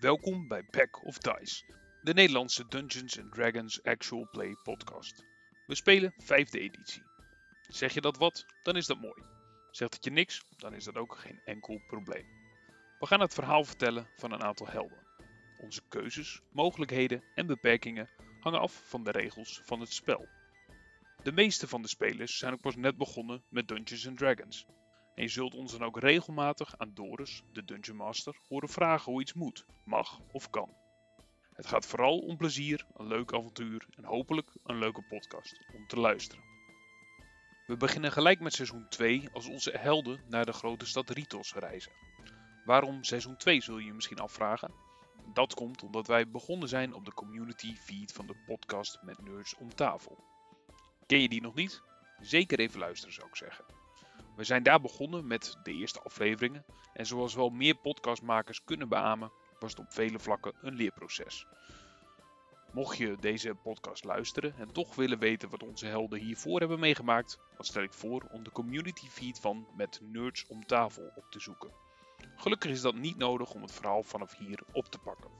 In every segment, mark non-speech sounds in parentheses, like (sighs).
Welkom bij Pack of Dice, de Nederlandse Dungeons Dragons Actual Play podcast. We spelen vijfde editie. Zeg je dat wat, dan is dat mooi. Zegt het je niks, dan is dat ook geen enkel probleem. We gaan het verhaal vertellen van een aantal helden. Onze keuzes, mogelijkheden en beperkingen hangen af van de regels van het spel. De meeste van de spelers zijn ook pas net begonnen met Dungeons Dragons. En je zult ons dan ook regelmatig aan Doris, de Dungeon Master, horen vragen hoe iets moet, mag of kan. Het gaat vooral om plezier, een leuk avontuur en hopelijk een leuke podcast om te luisteren. We beginnen gelijk met seizoen 2 als onze helden naar de grote stad Ritos reizen. Waarom seizoen 2 zul je je misschien afvragen? Dat komt omdat wij begonnen zijn op de community feed van de podcast met Nerds om tafel. Ken je die nog niet? Zeker even luisteren zou ik zeggen. We zijn daar begonnen met de eerste afleveringen en zoals wel meer podcastmakers kunnen beamen, was het op vele vlakken een leerproces. Mocht je deze podcast luisteren en toch willen weten wat onze helden hiervoor hebben meegemaakt, dan stel ik voor om de community feed van Met Nerds om tafel op te zoeken. Gelukkig is dat niet nodig om het verhaal vanaf hier op te pakken.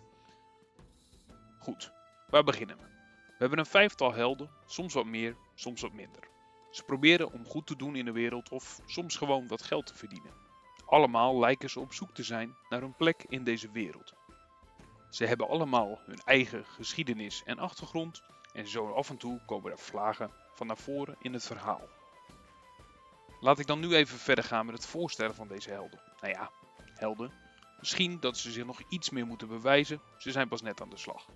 Goed, waar beginnen we? We hebben een vijftal helden, soms wat meer, soms wat minder. Ze proberen om goed te doen in de wereld of soms gewoon wat geld te verdienen. Allemaal lijken ze op zoek te zijn naar een plek in deze wereld. Ze hebben allemaal hun eigen geschiedenis en achtergrond en zo af en toe komen er vlagen van naar voren in het verhaal. Laat ik dan nu even verder gaan met het voorstellen van deze helden. Nou ja, helden. Misschien dat ze zich nog iets meer moeten bewijzen, ze zijn pas net aan de slag.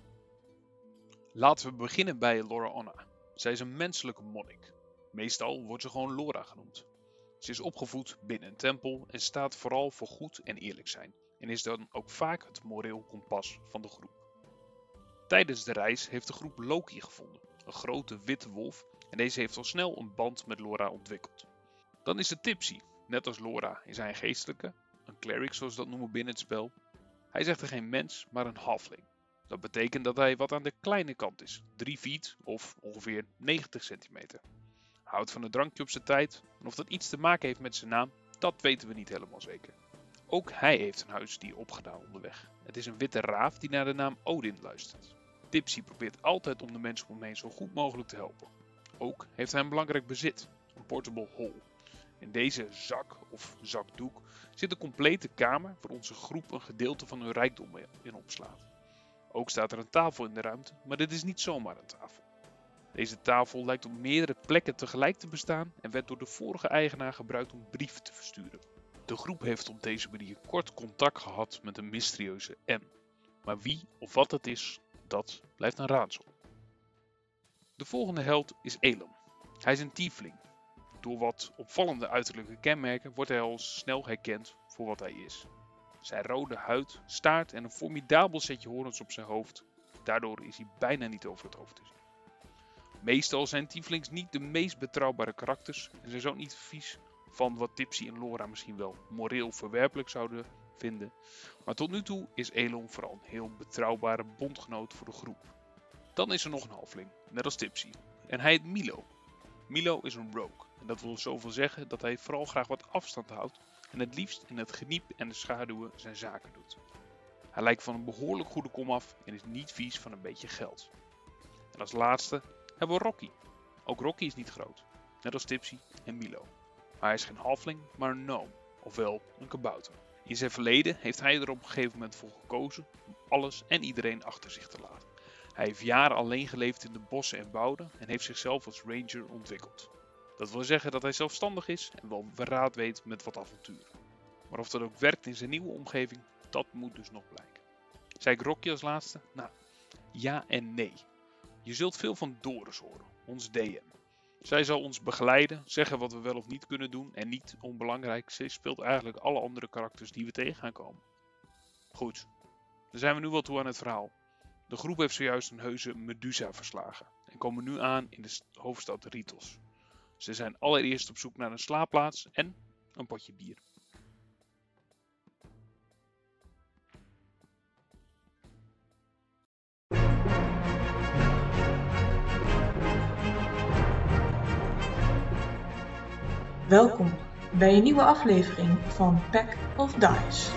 Laten we beginnen bij Laura Onna. Zij is een menselijke monnik. Meestal wordt ze gewoon Laura genoemd. Ze is opgevoed binnen een tempel en staat vooral voor goed en eerlijk zijn en is dan ook vaak het moreel kompas van de groep. Tijdens de reis heeft de groep Loki gevonden, een grote witte wolf, en deze heeft al snel een band met Laura ontwikkeld. Dan is er Tipsy, net als Laura is hij een geestelijke, een cleric zoals dat noemen binnen het spel. Hij is echter geen mens, maar een halfling. Dat betekent dat hij wat aan de kleine kant is, 3 feet of ongeveer 90 centimeter. Houdt van een drankje op zijn tijd, en of dat iets te maken heeft met zijn naam, dat weten we niet helemaal zeker. Ook hij heeft een huisdier opgedaan onderweg. Het is een witte raaf die naar de naam Odin luistert. Tipsy probeert altijd om de mensen om hem heen zo goed mogelijk te helpen. Ook heeft hij een belangrijk bezit, een portable hole. In deze zak of zakdoek zit een complete kamer waar onze groep een gedeelte van hun rijkdom in opslaat. Ook staat er een tafel in de ruimte, maar dit is niet zomaar een tafel. Deze tafel lijkt op meerdere plekken tegelijk te bestaan en werd door de vorige eigenaar gebruikt om brieven te versturen. De groep heeft op deze manier kort contact gehad met een mysterieuze M. Maar wie of wat het is, dat blijft een raadsel. De volgende held is Elon. Hij is een tiefling. Door wat opvallende uiterlijke kenmerken wordt hij al snel herkend voor wat hij is. Zijn rode huid, staart en een formidabel setje horens op zijn hoofd. Daardoor is hij bijna niet over het hoofd te zien. Meestal zijn tieflings niet de meest betrouwbare karakters en zijn ook niet vies van wat Tipsy en Laura misschien wel moreel verwerpelijk zouden vinden. Maar tot nu toe is Elon vooral een heel betrouwbare bondgenoot voor de groep. Dan is er nog een halfling, net als Tipsy. En hij heet Milo. Milo is een rogue. En dat wil zoveel zeggen dat hij vooral graag wat afstand houdt en het liefst in het geniep en de schaduwen zijn zaken doet. Hij lijkt van een behoorlijk goede kom af en is niet vies van een beetje geld. En als laatste hebben we Rocky. Ook Rocky is niet groot, net als Tipsy en Milo. Maar hij is geen halfling, maar een gnome, ofwel een kabouter. In zijn verleden heeft hij er op een gegeven moment voor gekozen om alles en iedereen achter zich te laten. Hij heeft jaren alleen geleefd in de bossen en wouden en heeft zichzelf als ranger ontwikkeld. Dat wil zeggen dat hij zelfstandig is en wel verraad weet met wat avonturen. Maar of dat ook werkt in zijn nieuwe omgeving, dat moet dus nog blijken. Zei ik Rocky als laatste? Nou, ja en nee. Je zult veel van Doris horen, ons DM. Zij zal ons begeleiden, zeggen wat we wel of niet kunnen doen en niet onbelangrijk, zij speelt eigenlijk alle andere karakters die we tegen gaan komen. Goed, dan zijn we nu wel toe aan het verhaal. De groep heeft zojuist een heuse Medusa verslagen en komen nu aan in de hoofdstad Ritos. Ze zijn allereerst op zoek naar een slaapplaats en een potje bier. Welkom bij een nieuwe aflevering van Pack of Dice.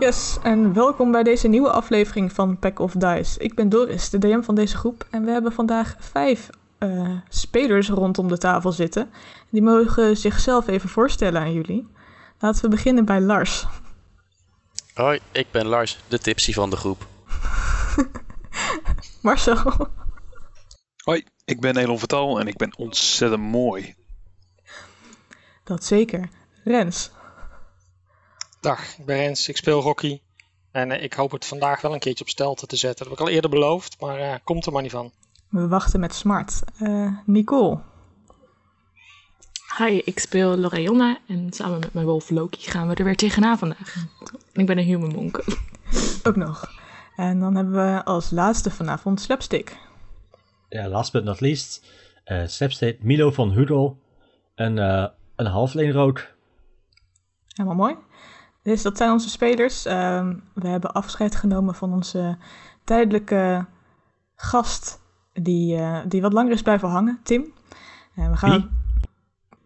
Yes, en welkom bij deze nieuwe aflevering van Pack of Dice. Ik ben Doris, de DM van deze groep, en we hebben vandaag vijf uh, spelers rondom de tafel zitten. Die mogen zichzelf even voorstellen aan jullie. Laten we beginnen bij Lars. Hoi, ik ben Lars, de tipsy van de groep. (laughs) Marcel. Hoi, ik ben Elon Vertal en ik ben ontzettend mooi. Dat zeker. Rens. Dag, ik ben Rens, ik speel Rocky. En uh, ik hoop het vandaag wel een keertje op stelte te zetten. Dat heb ik al eerder beloofd, maar uh, komt er maar niet van. We wachten met smart. Uh, Nicole. Hi, ik speel Lorayonna en samen met mijn wolf Loki gaan we er weer tegenaan vandaag. ik ben een human monk. Ook nog. En dan hebben we als laatste vanavond Slapstick. Ja, last but not least. Uh, Milo van Hudel. Een, uh, een halfleen rood. Helemaal mooi. Dus dat zijn onze spelers. Uh, we hebben afscheid genomen van onze tijdelijke gast die, uh, die wat langer is blijven hangen, Tim. We gaan... Wie?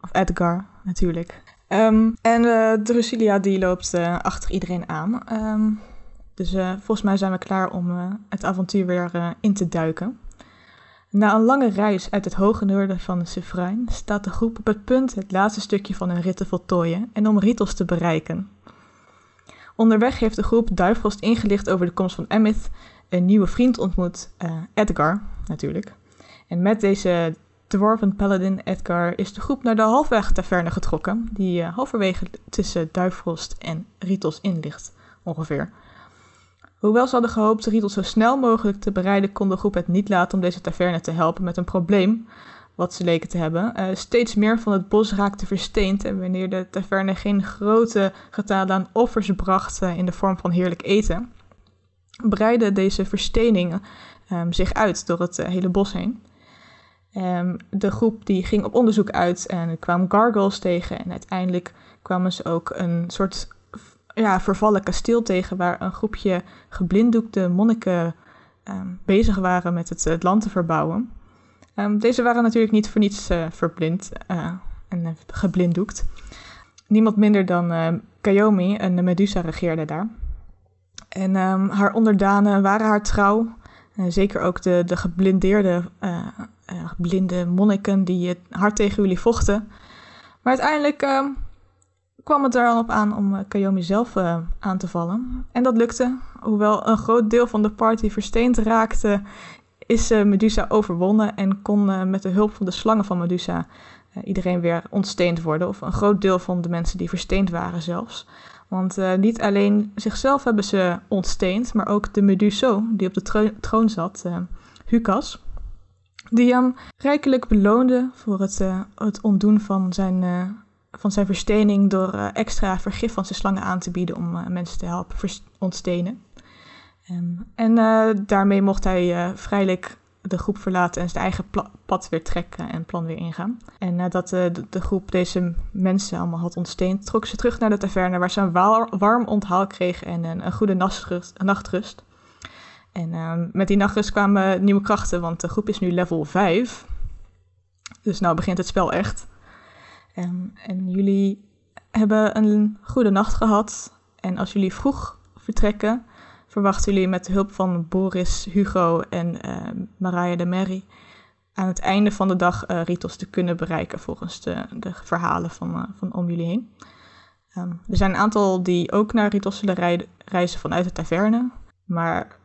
Of Edgar, natuurlijk. Um, en Drusilia die loopt achter iedereen aan. Um, dus volgens mij zijn we klaar om het avontuur weer in te duiken. Na een lange reis uit het hoge noorden van Sefrain staat de groep op het punt het laatste stukje van hun rit te voltooien en om Ritos te bereiken. Onderweg heeft de groep Duifrost ingelicht over de komst van Emmet, een nieuwe vriend ontmoet, uh, Edgar natuurlijk. En met deze Dwarven Paladin Edgar is de groep naar de halfweg taverne getrokken, die uh, halverwege tussen Duifrost en Ritos in ligt, ongeveer. Hoewel ze hadden gehoopt Ritos zo snel mogelijk te bereiden, kon de groep het niet laten om deze taverne te helpen met een probleem, wat ze leken te hebben. Uh, steeds meer van het bos raakte versteend en wanneer de taverne geen grote getalen aan offers bracht uh, in de vorm van heerlijk eten, breidde deze verstening um, zich uit door het uh, hele bos heen. Um, de groep die ging op onderzoek uit en kwamen gargoyles tegen en uiteindelijk kwamen ze ook een soort ja, vervallen kasteel tegen waar een groepje geblinddoekte monniken um, bezig waren met het, land te verbouwen. Um, deze waren natuurlijk niet voor niets uh, verblind uh, en uh, geblinddoekt. Niemand minder dan uh, Kayomi, een Medusa, regeerde daar. En haar onderdanen waren haar trouw. zeker ook de, de geblindeerde blinde monniken die hard tegen jullie vochten. Maar uiteindelijk kwam het er al op aan om uh, Kayomi zelf uh, aan te vallen. En dat lukte. Hoewel een groot deel van de party versteend raakte, is uh, Medusa overwonnen en kon met de hulp van de slangen van Medusa iedereen weer ontsteend worden. Of een groot deel van de mensen die versteend waren zelfs. Want niet alleen zichzelf hebben ze ontsteend, maar ook de Meduso, die op de tro troon zat, Hukas. Die hem rijkelijk beloonde voor het, het ontdoen van zijn van zijn verstening door uh, extra vergif van zijn slangen aan te bieden om uh, mensen te helpen ontstenen. Um, en uh, daarmee mocht hij vrijelijk de groep verlaten en zijn eigen pad weer trekken en plan weer ingaan. En nadat de, de, groep deze mensen allemaal had ontsteend, trok ze terug naar de taverne waar ze een warm onthaal kregen en een, een goede nachtrust. nachtrust. En ehm, met die nachtrust kwamen nieuwe krachten, want de groep is nu level 5. Dus nou begint het spel echt. Um, en jullie hebben een goede nacht gehad. En als jullie vroeg vertrekken, verwachten jullie met de hulp van Boris, Hugo en uh, Maraya de Merry aan het einde van de dag uh, Ritos te kunnen bereiken volgens de, de verhalen van, uh, van om jullie heen. Um, er zijn een aantal die ook naar Ritos zullen reizen vanuit de taverne. Maar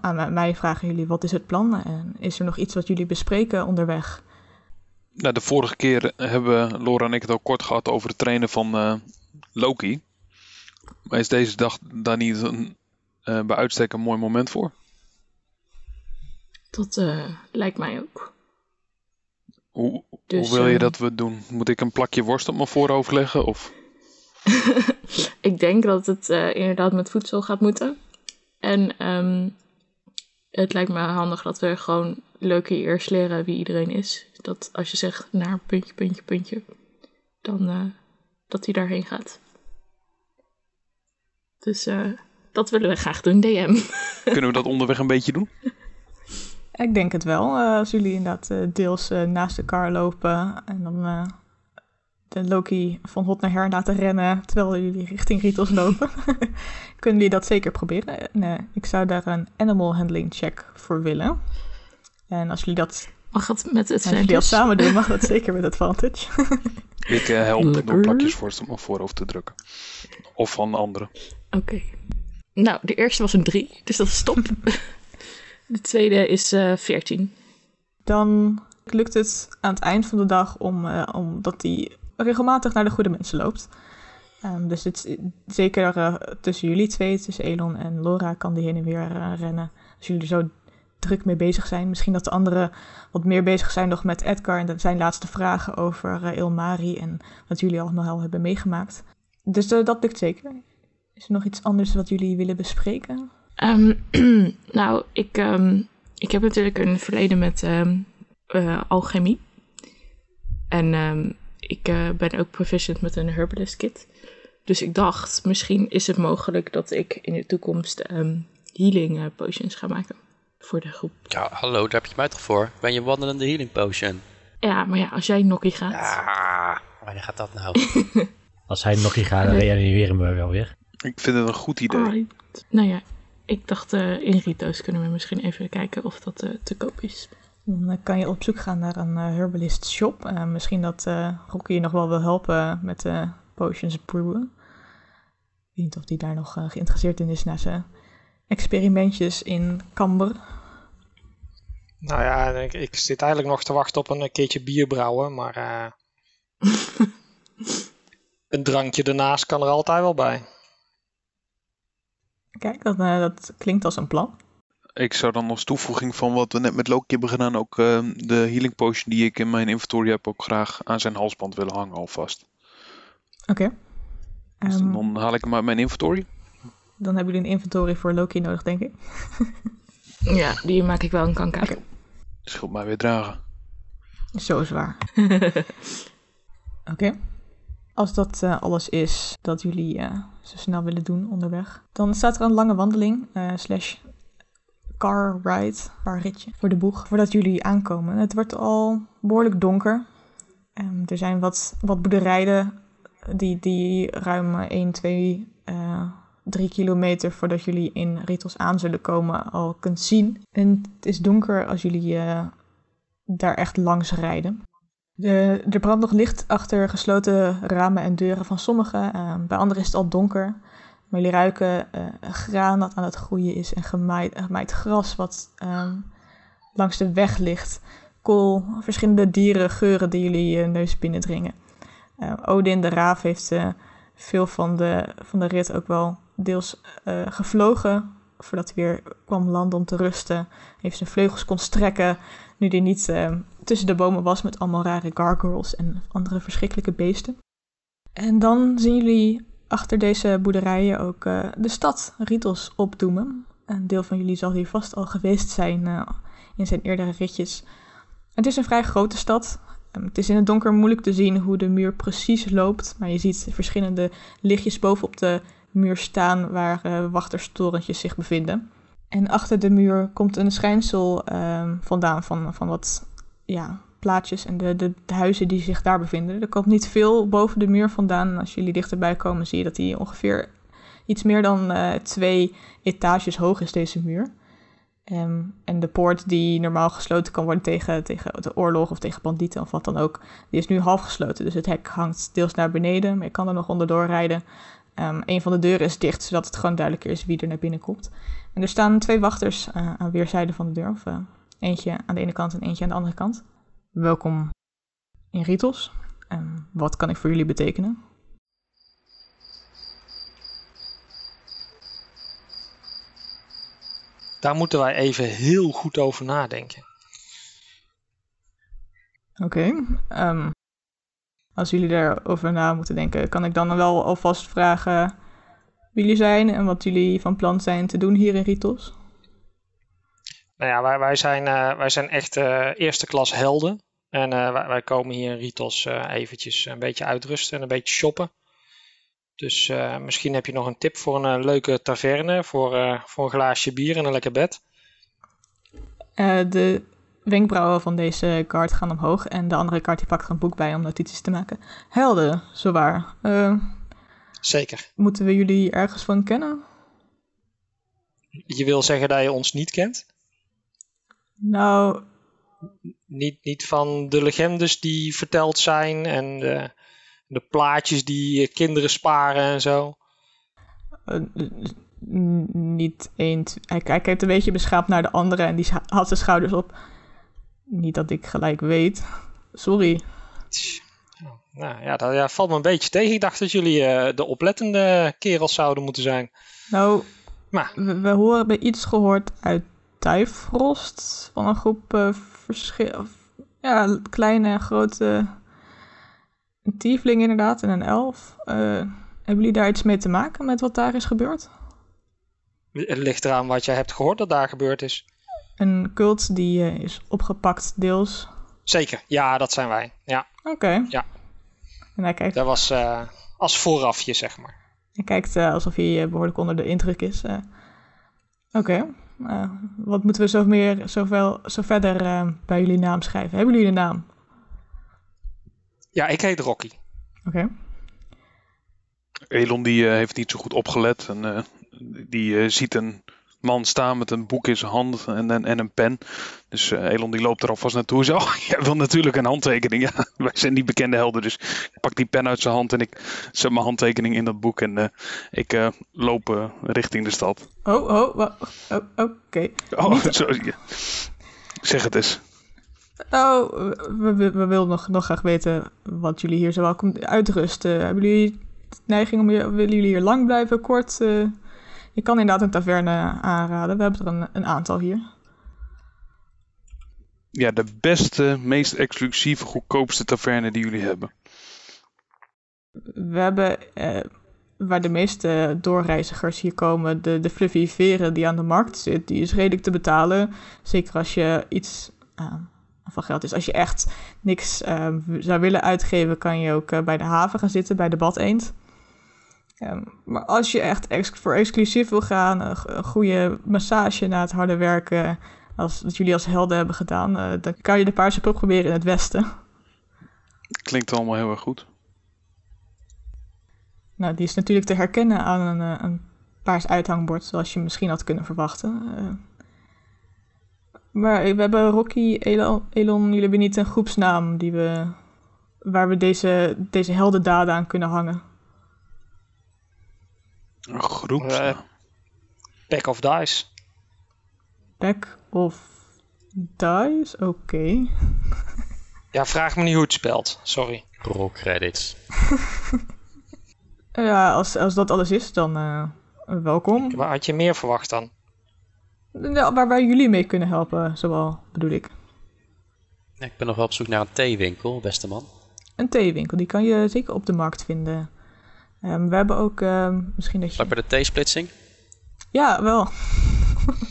aan mij vragen jullie wat is het plan en is er nog iets wat jullie bespreken onderweg? Nou, de vorige keer hebben Laura en ik het al kort gehad over het trainen van uh, Loki. Maar is deze dag daar niet een, uh, bij uitstek een mooi moment voor? Dat uh, lijkt mij ook. Hoe, dus, hoe wil je dat we doen? Moet ik een plakje worst op mijn voorhoofd leggen? Of? (laughs) ik denk dat het inderdaad met voedsel gaat moeten. En um, het lijkt me handig dat we gewoon leuke eerst leren wie iedereen is. Dat als je zegt naar puntje, puntje, puntje, dan uh, dat hij daarheen gaat. Dus uh, dat willen we graag doen, DM. (laughs) Kunnen we dat onderweg een beetje doen? Ik denk het wel. Uh, als jullie inderdaad deels naast elkaar lopen en dan de Loki van hot naar her laten rennen terwijl jullie richting Ritos lopen. (laughs) Kunnen jullie dat zeker proberen? En, eh, ik zou daar een animal handling check voor willen. En als jullie dat, Mag het met het als jullie dat advantage? samen doen, mag dat (laughs) zeker met advantage. Ik eh, help door Lekker. plakjes voor mijn voorhoofd te drukken. Of van anderen. Oké. Nou, de eerste was een 3, dus dat is top. (laughs) de tweede is eh 14. Dan lukt het aan het eind van de dag om, eh, omdat hij regelmatig naar de goede mensen loopt. Ehm, dus het, zeker eh, tussen jullie twee, tussen Elon en Laura, kan die heen en weer rennen. Als jullie er zo druk mee bezig zijn. Misschien dat de anderen wat meer bezig zijn nog met Edgar en zijn laatste vragen over eh, Ilmari en wat jullie allemaal hebben meegemaakt. Dus eh, dat lukt zeker. Is er nog iets anders wat jullie willen bespreken? Ehm, (clears throat) nou, ik, ehm, ik heb natuurlijk een verleden met eh, alchemie. En ik ben ook proficient met een herbalist kit. Dus ik dacht, misschien is het mogelijk dat ik in de toekomst healing potions ga maken. Voor de groep. Ja, hallo, daar heb je mij toch voor? Ik ben je wandelende healing potion. Ja, maar ja, als jij Nokkie gaat. Ah, wanneer gaat dat nou? (laughs) Als hij nog niet gaat, dan reanimeren we wel weer. Ik vind het een goed idee. Alright. Nou ja, ik dacht eh, in Rito's kunnen we misschien even kijken of dat eh, te koop is. Dan eh, kan je op zoek gaan naar een herbalist shop. Eh, misschien dat eh Rocky je nog wel wil helpen met de potions brewen. Ik weet niet of die daar nog geïnteresseerd in is na zijn experimentjes in Camber. Nou ja, ik, ik zit eigenlijk nog te wachten op een eh, keertje bier brouwen, maar eh, (laughs) een drankje ernaast kan er altijd wel bij. Kijk, dat, eh, dat klinkt als een plan. Ik zou dan als toevoeging van wat we net met Loki hebben gedaan, ook eh, de healing potion die ik in mijn inventory heb, ook graag aan zijn halsband willen hangen alvast. Oké. Dus Ehm, dan haal ik hem uit mijn inventory. Dan hebben jullie een inventory voor Loki nodig, denk ik. Ja, die maak ik wel een kanker. Oké. Scheelt mij weer dragen. Zo zwaar. (laughs) Oké. Als dat eh, alles is dat jullie eh, zo snel willen doen onderweg, dan staat er een lange wandeling eh, slash car ride, car ritje voor de boeg, voordat jullie aankomen. Het wordt al behoorlijk donker. Ehm, er zijn wat, wat boerderijen die, die ruim 1, 2, 3 kilometer voordat jullie in Ritos aan zullen komen al kunt zien. En het is donker als jullie eh, daar echt langs rijden. De, er brandt nog licht achter gesloten ramen en deuren van sommigen. Eh, bij anderen is het al donker. Maar jullie ruiken eh, graan dat aan het groeien is en gemaaid, gras wat ehm, langs de weg ligt. Kool, verschillende dieren, geuren die jullie eh, neus binnendringen. Eh, Odin, de raaf, heeft veel van de, van de rit ook wel deels eh, gevlogen. Voordat hij weer kwam landen om te rusten. Heeft zijn vleugels kon strekken. Nu hij niet eh, tussen de bomen was met allemaal rare gargoyles en andere verschrikkelijke beesten. En dan zien jullie achter deze boerderijen ook eh, de stad Ritos opdoemen. Een deel van jullie zal hier vast al geweest zijn in zijn eerdere ritjes. Het is een vrij grote stad. Ehm, het is in het donker moeilijk te zien hoe de muur precies loopt, maar je ziet verschillende lichtjes bovenop de muur staan waar wachterstorentjes zich bevinden. En achter de muur komt een schijnsel ehm, vandaan van, van wat ja, plaatjes en de, de, de huizen die zich daar bevinden. Er komt niet veel boven de muur vandaan. En als jullie dichterbij komen, zie je dat die ongeveer iets meer dan eh, twee etages hoog is, deze muur. Ehm, en de poort die normaal gesloten kan worden tegen, tegen de oorlog of tegen bandieten of wat dan ook, die is nu half gesloten. Dus het hek hangt deels naar beneden, maar je kan er nog onderdoor rijden. Ehm, een van de deuren is dicht, zodat het gewoon duidelijker is wie er naar binnen komt. En er staan twee wachters eh, aan weerszijden van de deur. Of eh, eentje aan de ene kant en eentje aan de andere kant. Welkom in Ritos. En wat kan ik voor jullie betekenen? Daar moeten wij even heel goed over nadenken. Oké. ehm, als jullie daarover na moeten denken, kan ik dan wel alvast vragen wie jullie zijn en wat jullie van plan zijn te doen hier in Ritos? Nou ja, wij, wij, zijn, eh, wij zijn echt eh, eerste klas helden. En eh, wij, wij komen hier in Ritos eventjes een beetje uitrusten en een beetje shoppen. Dus misschien heb je nog een tip voor een leuke taverne, voor, voor een glaasje bier en een lekker bed. De wenkbrauwen van deze guard gaan omhoog en de andere guard die pakt er een boek bij om notities te maken. Helden, zowaar. Eh, Zeker. moeten we jullie ergens van kennen? Je wil zeggen dat je ons niet kent? Nou, Niet, niet van de legendes die verteld zijn en de, de plaatjes die kinderen sparen en zo. eh, niet één. Hij, kijkt een beetje beschaamd naar de andere en die haalt zijn schouders op. Niet dat ik gelijk weet. Sorry. Nou ja, dat ja, valt me een beetje tegen. Ik dacht dat jullie eh, de oplettende kerels zouden moeten zijn. Nou, Maar we, we horen bij iets gehoord uit Tyfrost. Van een groep verschil. Ja, kleine en grote. Een tiefling inderdaad en een elf. Eh, hebben jullie daar iets mee te maken met wat daar is gebeurd? het ligt eraan wat jij hebt gehoord dat daar gebeurd is. Een cult die eh, is opgepakt, deels. Zeker, ja, dat zijn wij. Ja, Oké. Ja. En hij kijkt, dat was eh, als voorafje, zeg maar. hij kijkt eh, alsof hij eh, behoorlijk onder de indruk is. eh. Oké. Eh, wat moeten we zo, meer, zoveel, zo verder eh, bij jullie naam schrijven? Hebben jullie een naam? Ja, ik heet Rocky. Oké. Elon die eh, heeft niet zo goed opgelet. En, eh, die eh, ziet een man staan met een boek in zijn hand en, en, en een pen. Dus eh, Elon die loopt er alvast naartoe. Zo, oh, (laughs) jij wil natuurlijk een handtekening. Ja, (laughs) wij zijn niet bekende helden. Dus ik pak die pen uit zijn hand en ik zet mijn handtekening in dat boek. En eh, ik eh, loop richting de stad. Oh, oh, oh, oké. Oh, Niet- (laughs) zo, ja. Zeg het eens. We, we, we willen nog, nog graag weten wat jullie hier zo welkom uitrusten. Hebben jullie neiging om hier, willen jullie hier lang blijven, kort? Je kan inderdaad een taverne aanraden. We hebben er een, een aantal hier. Ja, de beste, meest exclusieve, goedkoopste taverne die jullie hebben. We hebben, eh, waar de meeste doorreizigers hier komen, de, de fluffy veren die aan de markt zit, die is redelijk te betalen. Zeker als je iets van geld is. Als je echt niks eh, zou willen uitgeven, kan je ook eh, bij de haven gaan zitten, bij de Bad Eend. Ehm, maar als je echt ex- voor exclusief wil gaan, een, goede massage na het harde werken, als wat jullie als helden hebben gedaan, eh, dan kan je de Paarse Pub proberen in het westen. Klinkt allemaal heel erg goed. Nou, die is natuurlijk te herkennen aan een, eh, een paars uithangbord, zoals je misschien had kunnen verwachten. Eh, maar we hebben Rocky, Elon, Elon, jullie hebben niet een groepsnaam die we, waar we deze, deze heldendaden aan kunnen hangen. Een groep. Eh, Pack of Dice. Pack of Dice? Oké. (laughs) Ja, vraag me niet hoe het spelt. Sorry. Roll credits. (laughs) Ja, als, als dat alles is, dan eh, welkom. Waar had je meer verwacht dan? Ja, waar wij jullie mee kunnen helpen, zowel bedoel ik. Ik ben nog wel op zoek naar een theewinkel, beste man. Een theewinkel, die kan je zeker op de markt vinden. Ehm, we hebben ook, ehm, misschien dat je... Bij de theesplitsing? Ja, wel.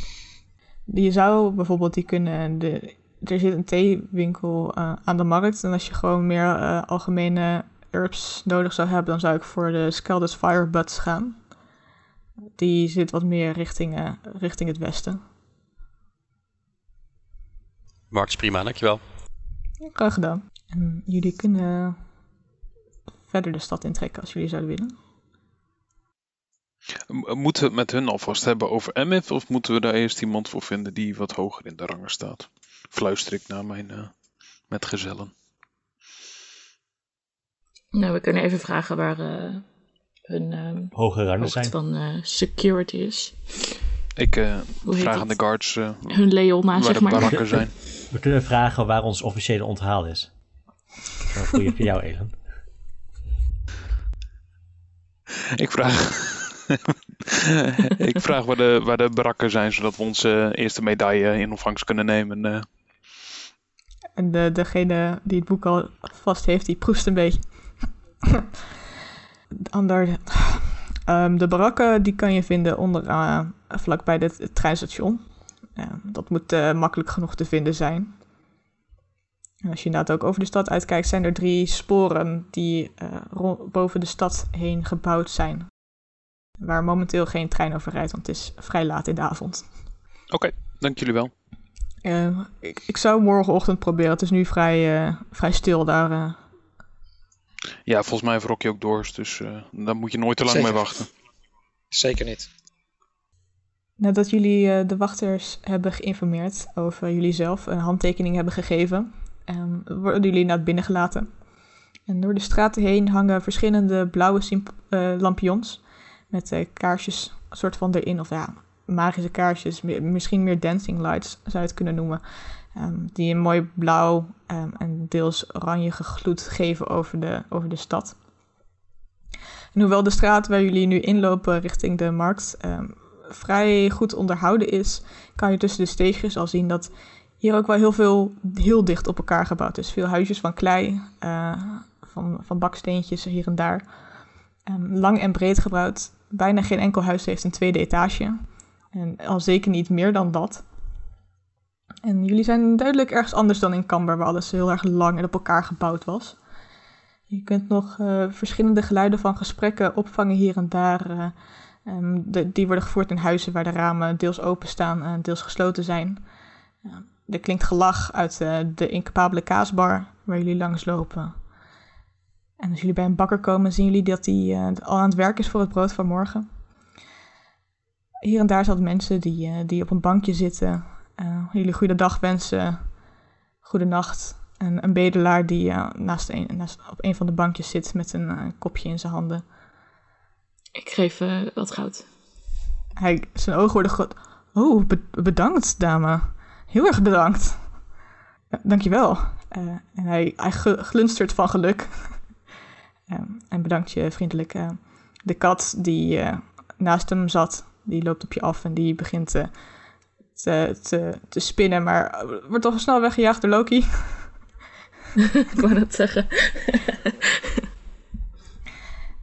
(laughs) je zou bijvoorbeeld die kunnen. De, er zit een theewinkel eh, aan de markt. En als je gewoon meer eh, algemene herbs nodig zou hebben, dan zou ik voor de Scalded Firebuds gaan. Die zit wat meer richting, eh, richting het westen. Markt is prima, dankjewel. Graag gedaan. En jullie kunnen verder de stad intrekken als jullie zouden willen. M- Moeten we het met hun alvast hebben over Emmet? Of moeten we daar eerst iemand voor vinden die wat hoger in de rangen staat? Fluister ik naar mijn eh metgezellen. Nou, we kunnen even vragen waar eh, hun ehm Hoge rangen zijn. van eh, security is. Ik eh, vraag aan de guards eh, Hun Leona, waar zeg de maar. barakken zijn. (laughs) We kunnen vragen waar ons officiële onthaal is. Dat is een voor jou, Elon. Ik vraag, (laughs) ik vraag waar, de, waar de barakken zijn, zodat we onze eerste medaille in ontvangst kunnen nemen. eh. En de, degene die het boek al vast heeft, die proest een beetje. (laughs) De ander, ehm, de barakken die kan je vinden onder, eh, vlakbij het, treinstation. Dat moet eh, makkelijk genoeg te vinden zijn. En als je inderdaad ook over de stad uitkijkt, zijn er drie sporen die eh, boven de stad heen gebouwd zijn. Waar momenteel geen trein over rijdt, want het is vrij laat in de avond. Oké, dank jullie wel. Eh, ik, ik zou morgenochtend proberen. Het is nu vrij, eh, vrij stil daar. eh. Ja, volgens mij verrok je ook dorst, dus eh, daar moet je nooit te lang Zeker. mee wachten. Zeker niet. Nadat jullie eh, de wachters hebben geïnformeerd over jullie zelf, een handtekening hebben gegeven, ehm, worden jullie naar binnen gelaten. En door de straten heen hangen verschillende blauwe eh, lampions met eh, kaarsjes, soort van erin, of ja, magische kaarsjes, mi- misschien meer dancing lights zou je het kunnen noemen, ehm, die een mooi blauw ehm, en deels oranje gloed geven over de, over de stad. En hoewel de straat waar jullie nu inlopen richting de markt vrij goed onderhouden is, kan je tussen de steegjes al zien dat hier ook wel heel veel heel dicht op elkaar gebouwd is. Veel huisjes van klei, eh, van, van baksteentjes hier en daar. Ehm, lang en breed gebouwd. Bijna geen enkel huis heeft een tweede etage. En al zeker niet meer dan dat. En jullie zijn duidelijk ergens anders dan in Camber, waar alles heel erg lang en op elkaar gebouwd was. Je kunt nog eh, verschillende geluiden van gesprekken opvangen hier en daar. eh, Ehm, die worden gevoerd in huizen waar de ramen deels openstaan en deels gesloten zijn. Er klinkt gelach uit eh, de incapabele kaasbar waar jullie langs lopen. En als jullie bij een bakker komen, zien jullie dat hij eh, al aan het werk is voor het brood van morgen. Hier en daar zijn mensen die, eh, die op een bankje zitten. jullie goedendag wensen, goedenacht. En een bedelaar die naast een, naast, op een van de bankjes zit met een kopje in zijn handen. Ik geef wat goud. Hij, zijn ogen worden groot. Oh, be- bedankt, dame. Heel erg bedankt. Ja, dankjewel. Eh en hij, hij glunstert van geluk. (laughs) Ehm, en bedankt je vriendelijk. Eh, de kat die eh, naast hem zat, die loopt op je af en die begint eh, te, te, te spinnen, maar wordt toch snel weggejaagd door Loki. (laughs) ik wou dat zeggen.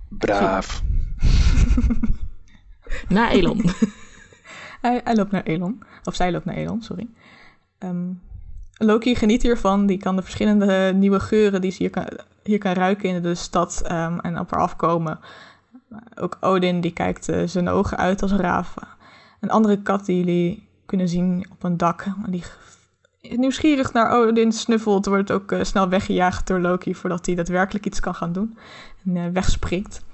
Braaf. (laughs) Na Elon. Hij, hij loopt naar Elon. Of zij loopt naar Elon, sorry. Ehm, Loki geniet hiervan. Die kan de verschillende nieuwe geuren die ze hier kan, hier kan ruiken in de stad ehm, en op haar afkomen. Ook Odin die kijkt eh, zijn ogen uit als raaf. Een andere kat die jullie kunnen zien op een dak. Die nieuwsgierig naar Odin snuffelt, wordt ook eh, snel weggejaagd door Loki voordat hij daadwerkelijk iets kan gaan doen. En eh, wegspringt.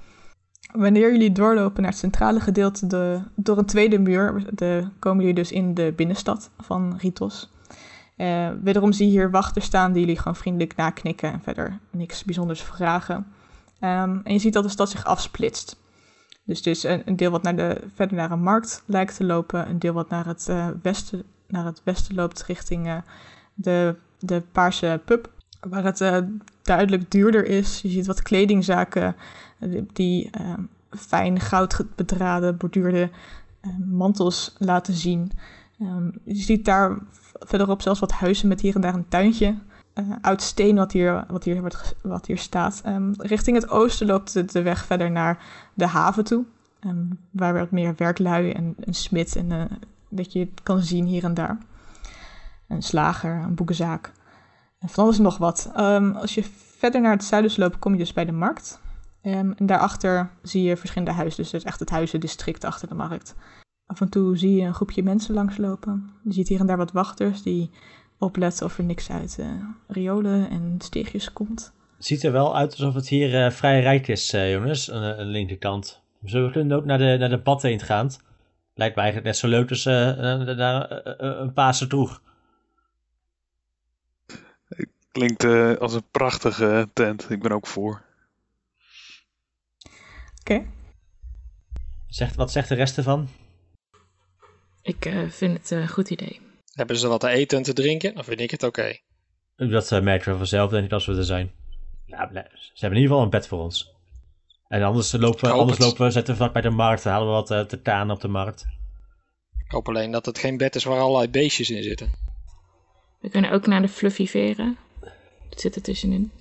Wanneer jullie doorlopen naar het centrale gedeelte de, door een tweede muur, de, komen jullie dus in de binnenstad van Ritos. Eh, wederom zie je hier wachters staan die jullie gewoon vriendelijk naknikken en verder niks bijzonders vragen. Ehm, en je ziet dat de stad zich afsplitst. Dus het is een, deel wat naar de, verder naar een markt lijkt te lopen, een deel wat naar het, eh, westen, naar het westen loopt richting eh, de, de paarse pub, waar het duidelijk duurder is. Je ziet wat kledingzaken die eh, fijn goud bedraden, borduurde mantels laten zien. Ehm, je ziet daar verderop zelfs wat huizen met hier en daar een tuintje. eh, oud steen wat hier, wat hier, wat hier staat. Ehm, richting het oosten loopt de, weg verder naar de haven toe. ehm, waar wat meer werklui en een smid en eh, dat je kan zien hier en daar. Een slager, een boekenzaak. En van alles nog wat. Als je verder naar het zuiden loopt, kom je dus bij de markt. En daarachter zie je verschillende huizen. Dus is echt het huizendistrict achter de markt. Af en toe zie je een groepje mensen langslopen. Je ziet hier en daar wat wachters die opletten of er niks uit eh, riolen en steegjes komt. Het ziet er wel uit alsof het hier eh, vrij rijk is, eh, jongens, aan de, linkerkant. Zullen we kunnen ook naar de, naar de bad heen gaan? Lijkt me eigenlijk net zo leuk als eh, eh, naar een Pasen droeg. Klinkt eh, als een prachtige tent. Ik ben ook voor. Oké. Zegt, wat zegt de rest ervan? Ik eh, vind het een goed idee. Hebben ze wat te eten en te drinken? Dan vind ik het oké. Dat uh, merken we vanzelf, denk ik, als we er zijn. Ja, ze hebben in ieder geval een bed voor ons. En anders lopen, hoop anders het. lopen we, zetten we vlak bij de markt, halen we wat eh, te taan op de markt. Ik hoop alleen dat het geen bed is waar allerlei beestjes in zitten. We kunnen ook naar de Fluffy Veren. Dat zit er tussenin.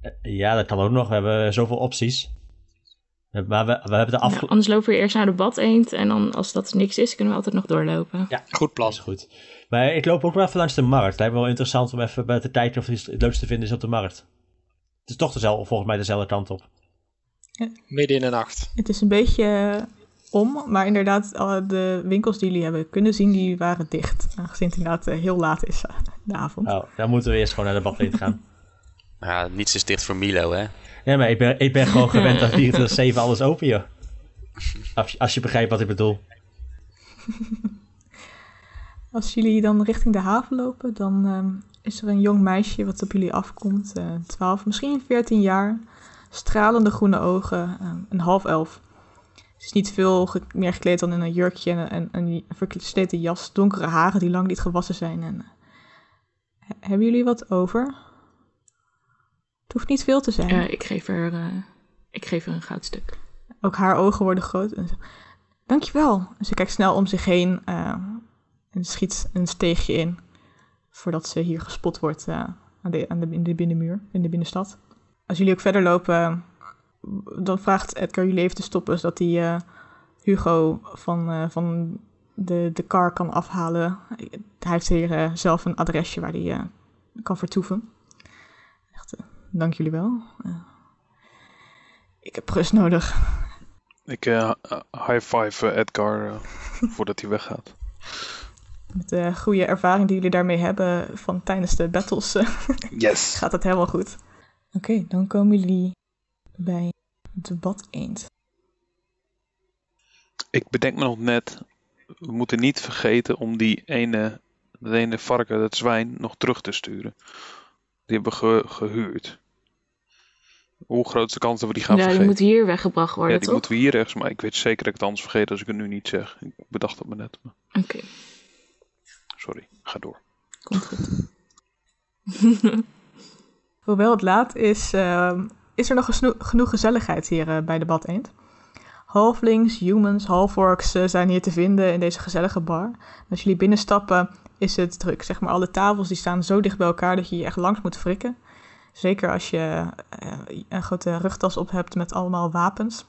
Eh, ja, dat kan ook nog. We hebben zoveel opties. Eh, Maar we, we hebben de afge... Nou, anders lopen we eerst naar de bad eend. En dan, als dat niks is, kunnen we altijd nog doorlopen. Ja, Goed plan. is goed. Maar ik loop ook wel even langs de markt. Het lijkt me wel interessant om even bij te kijken of er iets leuks te vinden is op de markt. Het is toch dezelfde, volgens mij dezelfde kant op. Midden in de nacht. Het is een beetje om. Maar inderdaad, alle de winkels die jullie hebben kunnen zien, die waren dicht. Aangezien het inderdaad eh, heel laat is eh, de avond. Oh, dan moeten we eerst gewoon naar de badplate gaan. (laughs) Ja, niets is dicht voor Milo, hè? Nee, maar ik ben, ik ben gewoon gewend dat 24 (laughs) alles open, joh. Als, je- als je begrijpt wat ik bedoel. Als jullie dan richting de haven lopen, dan ehm, is er een jong meisje wat op jullie afkomt. eh 12, misschien 14 jaar. Stralende groene ogen, ehm, een half elf. Ze is niet veel ge- meer gekleed dan in een jurkje en en- en een versleten jas. Donkere haren die lang niet gewassen zijn. En, eh, he- hebben jullie wat over? Het hoeft niet veel te zijn. Eh, ik, geef er, eh, ik geef er een goudstuk. Ook haar ogen worden groot. En ze, Dankjewel. En ze kijkt snel om zich heen eh, en schiet een steegje in. Voordat ze hier gespot wordt aan de, aan de, in de binnenmuur, in de binnenstad. Als jullie ook verder lopen, dan vraagt Edgar jullie even te stoppen. Zodat hij Hugo van, van de, de car kan afhalen. Hij heeft hier zelf een adresje waar hij kan vertoeven. Dank jullie wel. Eh, ik heb rust nodig. Ik eh, high five eh, Edgar (laughs) voordat hij weggaat. Met de goede ervaring die jullie daarmee hebben van tijdens de battles (laughs) Yes! gaat het helemaal goed. Oké, dan komen jullie bij de bad eend. Ik bedenk me nog net, we moeten niet vergeten om die ene, dat ene varken, dat zwijn, nog terug te sturen. Die hebben we ge- gehuurd. Hoe groot is de kans dat we die gaan ja, die vergeten? moet hier weggebracht worden, ja, die toch? moeten we hier rechts, maar ik weet zeker dat ik het anders vergeet als ik het nu niet zeg. Ik bedacht het me net. maar Oké, Sorry, ga door. komt goed. (laughs) Hoewel het laat is, eh, is er nog genoeg gezelligheid hier eh, bij de bad eend. Halflings, humans, halforks eh, zijn hier te vinden in deze gezellige bar. En als jullie binnenstappen is het druk. Zeg maar, alle tafels die staan zo dicht bij elkaar dat je je echt langs moet frikken. Zeker als je eh, een grote rugtas op hebt met allemaal wapens.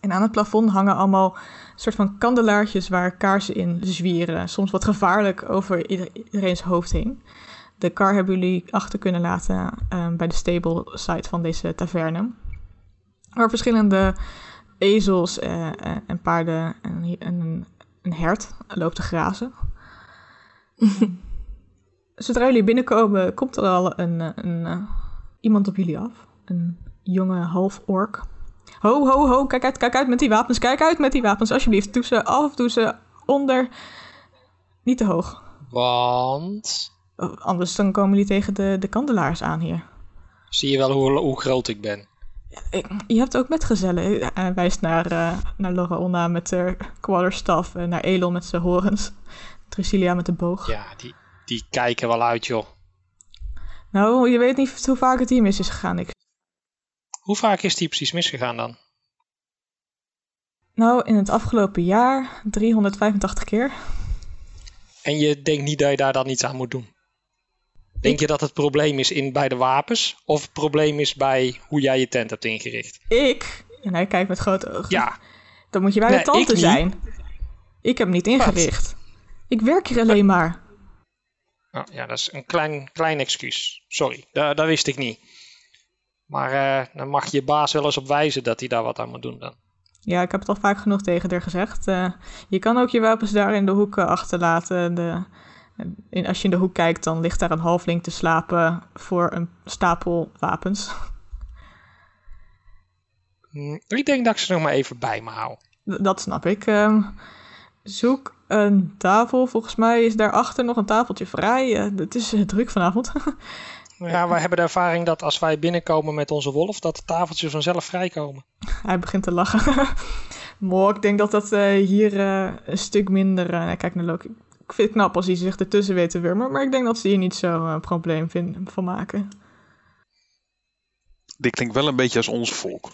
En aan het plafond hangen allemaal soort van kandelaartjes waar kaarsen in zwieren. Soms wat gevaarlijk over ieder- iedereen's hoofd heen. De kar hebben jullie achter kunnen laten eh, bij de stable site van deze taverne. Waar verschillende ezels eh, en paarden en, en een hert loopt te grazen. (laughs) Zodra jullie binnenkomen, komt er al een, eh, een, eh, iemand op jullie af. Een jonge half-ork. Ho, ho, ho, kijk uit, kijk uit met die wapens, kijk uit met die wapens, alsjeblieft. Doe ze af, doe ze onder. Niet te hoog. Want Oh, Anders dan komen jullie tegen de, de kandelaars aan hier. zie je wel hoe, hoe groot ik ben. Ik- Je hebt ook metgezellen. Hij wijst naar, eh naar Lorelna met de quarterstaff. En naar Elon met zijn horens. Drusilia met de boog. Ja, die, die kijken wel uit, joh. Nou, je weet niet hoe vaak het hier mis is gegaan. Ik... Hoe vaak is die precies misgegaan dan? Nou, in het afgelopen jaar 385 keer. En je denkt niet dat je daar dan iets aan moet doen? Denk je dat het probleem is in, bij de wapens? Of het probleem is bij hoe jij je tent hebt ingericht? Ik, en hij kijkt met grote ogen. Ja, Dan moet je bij Nee, de tante niet. zijn. Ik heb hem niet ingericht. Ik werk hier alleen maar. Oh, ja dat is een klein, klein excuus. Sorry, dat, dat wist ik niet. Maar eh, dan mag je je baas wel eens op wijzen dat hij daar wat aan moet doen dan. Ja, ik heb het al vaak genoeg tegen haar gezegd. Eh, je kan ook je wapens daar in de hoek eh, achterlaten. De, en als je in de hoek kijkt, dan ligt daar een halfling te slapen voor een stapel wapens. Hm, Ik denk dat ik ze nog maar even bij me hou. D- Dat snap ik. Ehm, zoek een tafel. Volgens mij is daarachter nog een tafeltje vrij. Eh, het is eh, druk vanavond. (laughs) Ja, wij hebben de ervaring dat als wij binnenkomen met onze wolf, dat de tafeltjes vanzelf vrijkomen. Hij begint te lachen. (laughs) Mooi, ik denk dat dat eh, hier eh, een stuk minder... eh kijk naar Loki. Ik vind het knap als hij zich ertussen weet te wurmen. Maar ik denk dat ze hier niet zo een probleem vinden, van maken. Dit klinkt wel een beetje als ons volk.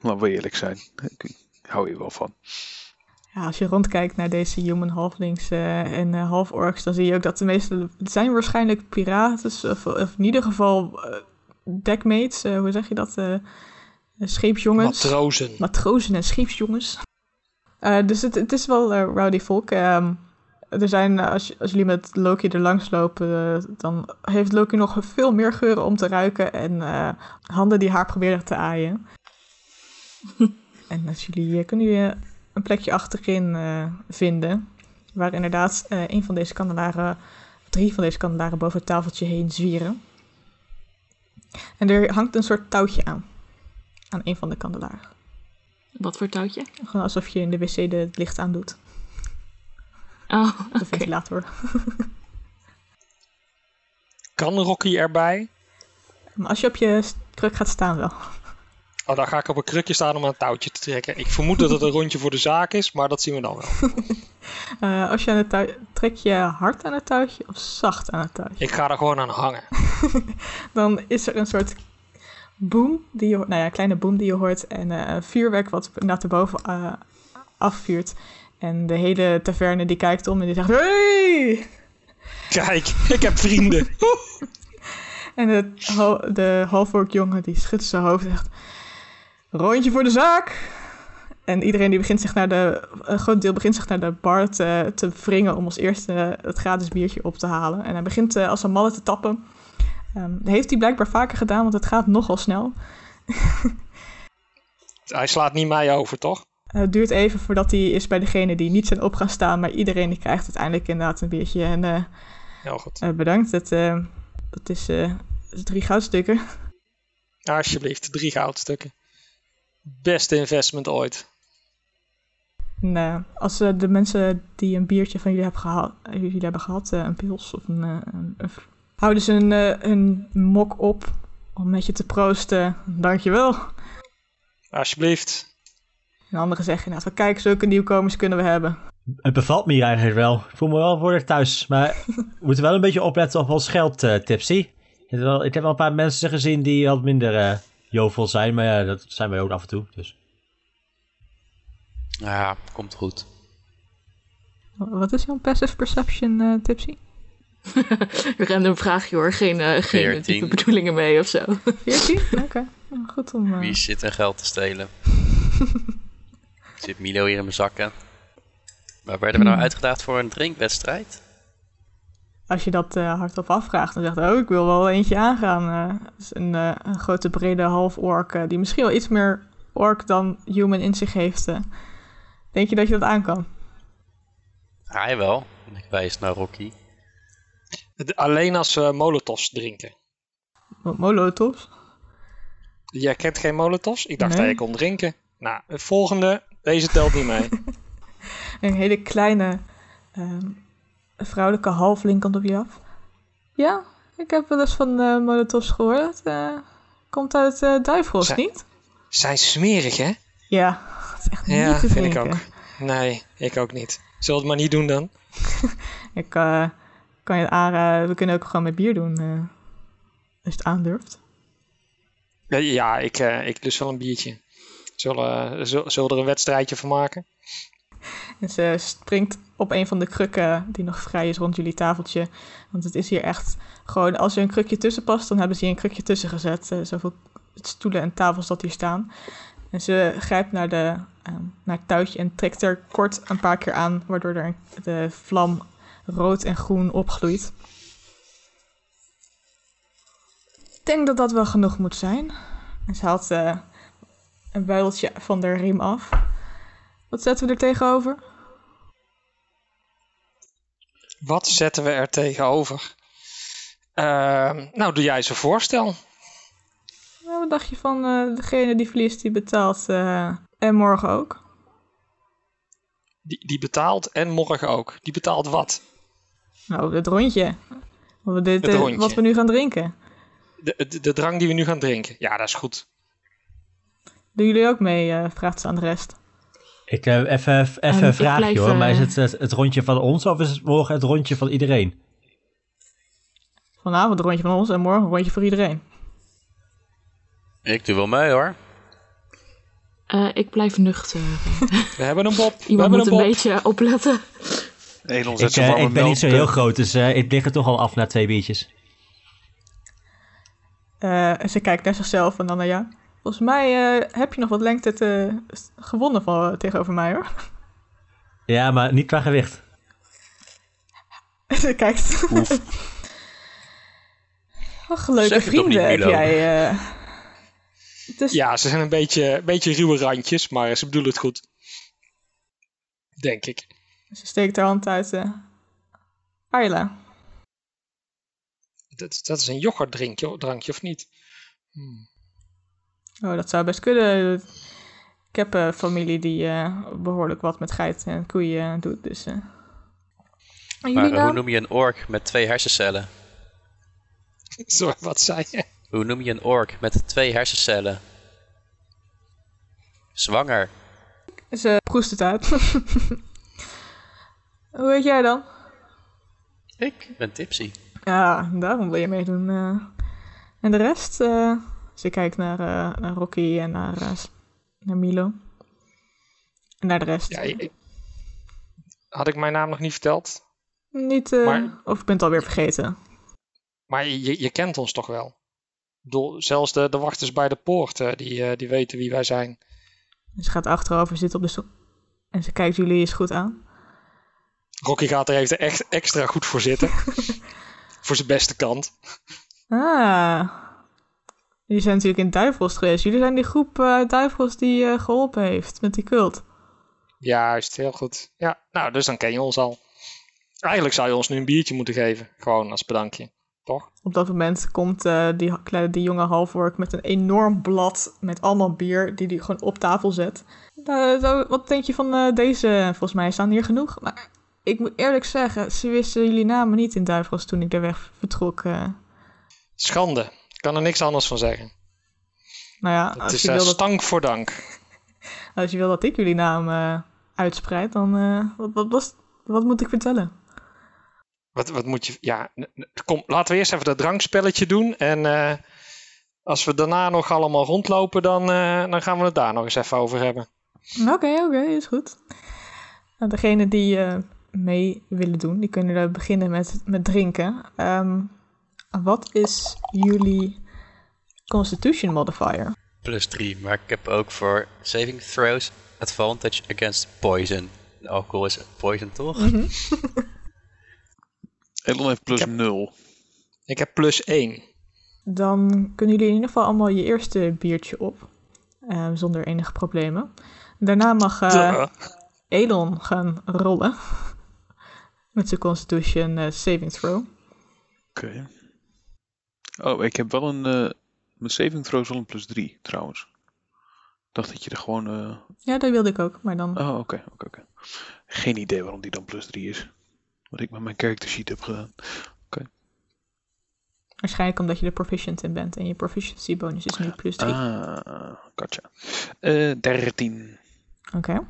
Laten we eerlijk zijn. Ik, ik hou hier wel van. Ja, als je rondkijkt naar deze human halflings eh, en eh, half-orcs... dan zie je ook dat de meeste... Het zijn waarschijnlijk piraten. Of, of in ieder geval eh, deckmates. hoe zeg je dat? Scheepsjongens. Matrozen. matrozen en scheepsjongens. Dus het, het is wel rowdy volk. Ehm, er zijn, als, als jullie met Loki er langs lopen, dan heeft Loki nog veel meer geuren om te ruiken en handen die haar proberen te aaien. (laughs) en als jullie, kunnen jullie een plekje achterin eh, vinden. Waar inderdaad eh, een van deze kandelaren, drie van deze kandelaren boven het tafeltje heen zwieren. En er hangt een soort touwtje aan. Aan een van de kandelaren. Wat voor touwtje? Gewoon alsof je in de wc de, het licht aandoet. Oh, De oké. ventilator. Kan Rocky erbij? Maar als je op je kruk gaat staan wel. Oh, dan ga ik op een krukje staan om aan het touwtje te trekken. Ik vermoed dat het een rondje voor de zaak is, maar dat zien we dan wel. (laughs) Eh, als je aan het. Trek je hard aan het touwtje of zacht aan het touwtje? Ik ga er gewoon aan hangen. (laughs) Dan is er een soort boom, die je, nou ja, een kleine boom die je hoort. En een vuurwerk wat inderdaad erboven eh, afvuurt. En de hele taverne die kijkt om en die zegt... Hey! (laughs) Kijk, ik heb vrienden. En de, de jongen die schudt zijn hoofd en zegt... Rondje voor de zaak! En iedereen die begint zich naar de... Een groot deel begint zich naar de bar te, te wringen om als eerste het gratis biertje op te halen. En hij begint eh, als een malle te tappen. Dat heeft hij blijkbaar vaker gedaan, want het gaat nogal snel. (laughs) Hij slaat niet mij over, toch? Eh, het duurt even voordat hij is bij degene die niet zijn op gaan staan. Maar iedereen die krijgt uiteindelijk inderdaad een biertje. En eh, Heel goed. bedankt, het, dat is dat is drie goudstukken. Alsjeblieft, drie goudstukken. Beste investment ooit. En, eh, als eh, de mensen die een biertje van jullie hebben gehad, eh, jullie hebben gehad eh, een pils of een, eh, een, een- houden ze een, eh, een mok op om met je te proosten. Dankjewel. Alsjeblieft. En anderen zeggen inderdaad van kijk, zulke nieuwkomers kunnen we hebben. Het bevalt me hier eigenlijk wel. Ik voel me wel voor thuis. Maar (laughs) we moeten wel een beetje opletten op ons geld, eh, Tipsy. Ik heb, wel, ik heb wel een paar mensen gezien die wat minder eh jovel zijn. Maar ja, dat zijn wij ook af en toe. Dus. Ja, komt goed. Wat is jouw passive perception, eh, Tipsy? (laughs) Random vraagje hoor, geen, eh geen diepe bedoelingen mee of zo. 14? (laughs) Oké, Nou, goed om... eh, Wie zit er geld te stelen? (laughs) Zit Milo hier in mijn zakken? Maar werden we nou uitgedaagd voor een drinkwedstrijd? Als je dat eh, hardop afvraagt, dan zegt hij, oh, ik wil wel eentje aangaan. Eh, is een, eh, een grote, brede half-ork eh, die misschien wel iets meer ork dan human in zich heeft. Denk je dat je dat aan kan? Hij wel. En ik wijs naar Rocky. De- Alleen als we molotovs drinken. Wat Molotovs? Jij kent geen molotovs? Ik dacht Nee. dat je kon drinken. Nou, het volgende. Deze telt niet mee. (laughs) Een hele kleine ehm, vrouwelijke halfling komt op je af. Ja, ik heb wel eens van eh Molotovs gehoord. Eh, komt uit eh Duivels, Zijn- niet? Zijn smerig, hè? Ja, (laughs) is echt Ja, niet te vind ik ook. Nee, ik ook niet. Zullen we het maar niet doen dan? (laughs) Ik eh, kan je het aanraden, we kunnen ook gewoon met bier doen. eh, als je het aandurft. Ja, ja ik, eh, ik lust wel een biertje. Zullen, uh, zullen we er een wedstrijdje van maken? (laughs) En ze springt op een van de krukken die nog vrij is rond jullie tafeltje. Want het is hier echt gewoon, als er een krukje tussen past, dan hebben ze hier een krukje tussen gezet. Eh, zoveel stoelen en tafels dat hier staan. En ze grijpt naar, de, ehm, naar het touwtje en trekt er kort een paar keer aan, waardoor er de vlam rood en groen opgloeit. Ik denk dat dat wel genoeg moet zijn. En ze haalt eh, een buideltje van de riem af. Wat zetten we er tegenover? Wat zetten we er tegenover? Ehm, nou, doe jij eens een voorstel. Nou, wat dacht je van eh, degene die verliest, die betaalt eh, en morgen ook? Die, die betaalt en morgen ook. Die betaalt wat? Nou, het rondje. Wat we, dit, Het eh, rondje. wat we nu gaan drinken. De, de, de drank die we nu gaan drinken. Ja, dat is goed. Doen jullie ook mee? vraagt ze aan de rest. Ik heb even, even Ehm, een vraagje blijf, hoor. Maar is eh, het, het het rondje van ons of is het morgen het rondje van iedereen? Vanavond een rondje van ons en morgen een rondje voor iedereen. Ik doe wel mee hoor. Eh, ik blijf nuchter. We hebben een bob. we Iemand moet een bob. beetje opletten. Elon zet Ik, eh, ik ben niet zo heel eh, groot, dus eh, ik lig er toch al af na twee biertjes. Eh, en ze kijkt naar zichzelf en dan naar jou. Volgens mij eh, heb je nog wat lengte te, gewonnen van, tegenover mij hoor. (laughs) Ja, maar niet qua gewicht. (laughs) ze kijkt. (laughs) Ach, leuke vrienden heb jij. eh. Is Ja, ze zijn een beetje, beetje ruwe randjes, maar ze bedoelen het goed. Denk ik. Ze steekt haar hand uit. eh Ayla. Dat, dat is een yoghurtdrankje drankje, of niet? Hmm. Oh, dat zou best kunnen. Ik heb een familie die eh, behoorlijk wat met geiten en koeien doet, dus... eh. Maar hoe naam? noem je een ork met twee hersencellen? (laughs) Sorry, wat zei je? Hoe noem je een ork met twee hersencellen? Zwanger. Ze proest het uit. (laughs) Hoe heet jij dan? Ik ben tipsy. Ja, daarom wil je meedoen. eh. En de rest? Ze kijkt naar, eh, naar Rocky en naar, eh, naar Milo. En naar de rest. Ja, ik- had ik mijn naam nog niet verteld? Niet, eh, Maar- of ik ben het alweer vergeten. Maar je, je kent ons toch wel? Ik bedoel, zelfs de, de wachters bij de poort, die, die weten wie wij zijn. Ze gaat achterover zitten op de stoel. En ze kijkt jullie eens goed aan. Rocky gaat er even echt extra goed voor zitten. (laughs) voor zijn beste kant. Ah. Jullie zijn natuurlijk in Duivels geweest. Jullie zijn die groep eh, Duivels die eh, geholpen heeft met die cult. Juist, heel goed. Ja, nou, dus dan ken je ons al. Eigenlijk zou je ons nu een biertje moeten geven. Gewoon als bedankje. Toch? Op dat moment komt eh, die, kleine, die jonge halfwork met een enorm blad met allemaal bier die hij gewoon op tafel zet. Wat denk je van deze? Volgens mij staan hier genoeg. Maar ik moet eerlijk zeggen, ze wisten jullie namen niet in Duivels toen ik de weg vertrok. Schande. Ik kan er niks anders van zeggen. nou ja, Het is dat, stank voor dank. (laughs) als je wil dat ik jullie naam eh, uitspreid, dan eh, wat, wat, moet ik vertellen? Wat, wat moet je... Ja, kom, laten we eerst even dat drankspelletje doen. En als we daarna nog allemaal rondlopen, dan, dan gaan we het daar nog eens even over hebben. Oké, oké, is goed. Nou, degene die mee willen doen, die kunnen beginnen met, met drinken. Ehm, wat is jullie Constitution modifier? Plus 3. Maar ik heb ook voor saving throws advantage against poison. Alcohol is poison toch? (laughs) Elon heeft plus Ik heb- 0. Ik heb plus 1. Dan kunnen jullie in ieder geval allemaal je eerste biertje op. eh, zonder enige problemen. Daarna mag eh, Elon gaan rollen. (laughs) Met zijn Constitution eh, saving throw. Oké. Oh, ik heb wel een... eh, mijn saving throw is wel een plus 3, trouwens. Ik dacht dat je er gewoon... eh, Ja, dat wilde ik ook, maar dan... Oh, oké, oké, oké. Geen idee waarom die dan plus 3 is. Wat ik met mijn character sheet heb gedaan. Waarschijnlijk omdat je er proficient in bent. En je proficiency bonus is nu plus 3. Ah, gotcha. Eh 13. Oké.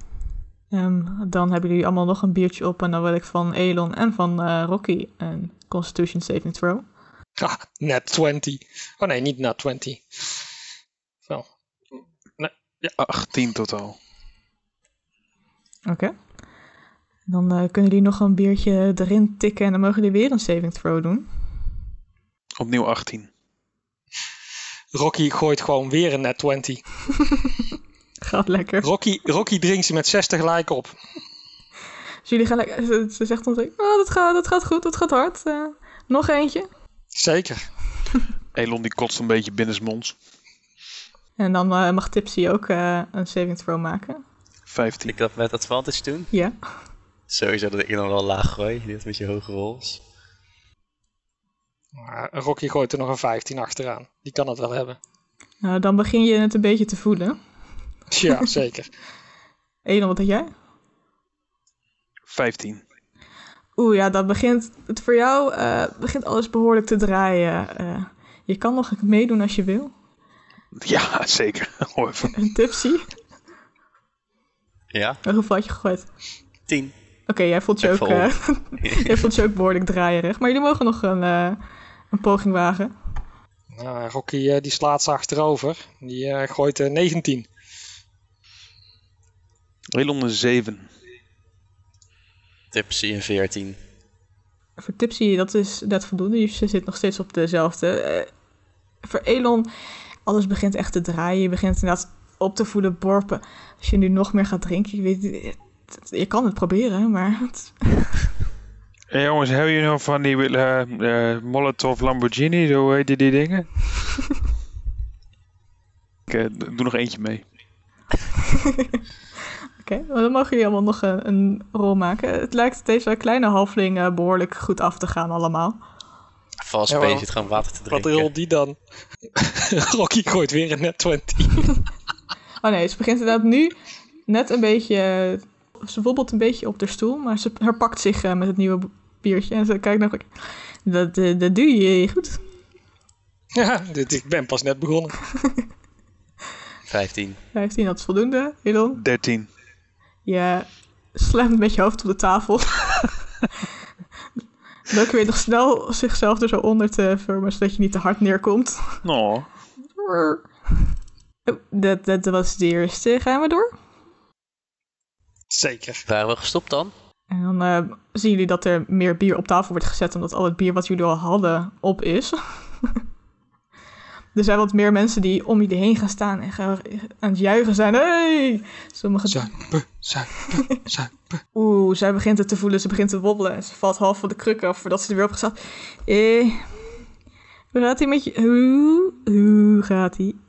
Ehm, dan hebben jullie allemaal nog een biertje op. En dan wil ik van Elon en van eh, Rocky een Constitution saving throw. Ah, net 20. Oh nee, niet net 20. Wel. 18 totaal. Oké. Dan eh, kunnen jullie nog een biertje erin tikken. En dan mogen jullie weer een saving throw doen. Opnieuw 18. Rocky gooit gewoon weer een net 20. (laughs) Gaat lekker. Rocky, Rocky drinkt ze met 6 tegelijk op. Dus jullie gaan lekker... Ze, ze zegt dan zo, oh, dat gaat, dat gaat goed, dat gaat hard. Eh, nog eentje. Zeker. (laughs) Elon die kotst een beetje binnensmonds. En dan eh, mag Tipsy ook eh, een saving throw maken. 15. Ik dat met advantage doen. Ja. Sowieso dat ik dan wel laag gooi. Dit met je hoge rolls. Maar Rocky gooit er nog een 15 achteraan. Die kan het wel hebben. Nou, dan begin je het een beetje te voelen. Ja, zeker. (laughs) Elon, wat had jij? 15. Oeh, ja, dat begint het voor jou eh, begint alles behoorlijk te draaien. Eh, je kan nog meedoen als je wil. (laughs) Ja, zeker. (laughs) Een tipsy. Ja, Hoeveel had je gegooid? 10. Oké, jij voelt je ook, eh, (laughs) jij voelt je ook behoorlijk draaierig. Maar jullie mogen nog een, eh, een poging wagen. Nou, Rocky eh, die slaat ze achterover. Die eh, gooit eh, 19. Elon een 7. Tipsy en 14. Voor Tipsy, dat is net voldoende. Je zit nog steeds op dezelfde. Eh, voor Elon, alles begint echt te draaien. Je begint inderdaad op te voelen borpen. Als je nu nog meer gaat drinken, je, weet, je kan het proberen, maar... het- (laughs) Hey, jongens, hebben jullie nog van die eh, eh, Molotov Lamborghini? Zo heet die, die dingen? (laughs) Ik doe nog eentje mee. (laughs) Oké, dan mogen jullie allemaal nog een, een rol maken. Het lijkt deze kleine halfling eh, behoorlijk goed af te gaan allemaal. Vals Ja, zit gewoon water te Wat drinken. rolt die dan? (laughs) Rocky gooit weer een net 20. (laughs) Oh nee, ze begint inderdaad nu net een beetje... eh, Ze wobbelt een beetje op de stoel, maar ze herpakt zich eh, met het nieuwe biertje. En ze kijkt nog... Dat, eh, dat doe je goed. (laughs) Ja, dit, ik ben pas net begonnen. 15. 15, dat is voldoende. Elon, 13. Je slamt met je hoofd op de tafel. (laughs) Dan weet nog snel zichzelf er zo onder te vormen, zodat je niet te hard neerkomt. Nou, Oh, Dat, dat was de eerste. Gaan we door? Zeker. Waren we gestopt dan? En dan eh, zien jullie dat er meer bier op tafel wordt gezet, omdat al het bier wat jullie al hadden op is. Er zijn wat meer mensen die om jullie heen gaan staan en gaan, aan het juichen zijn. Hey! Sommige... Zuipen, zuipen, (laughs) zuipen. Oeh, zij begint het te voelen, ze begint te wobbelen. En ze valt half van de kruk af voordat ze er weer op staat. Eh, hoe gaat ie met je? Hoe, hoe gaat ie?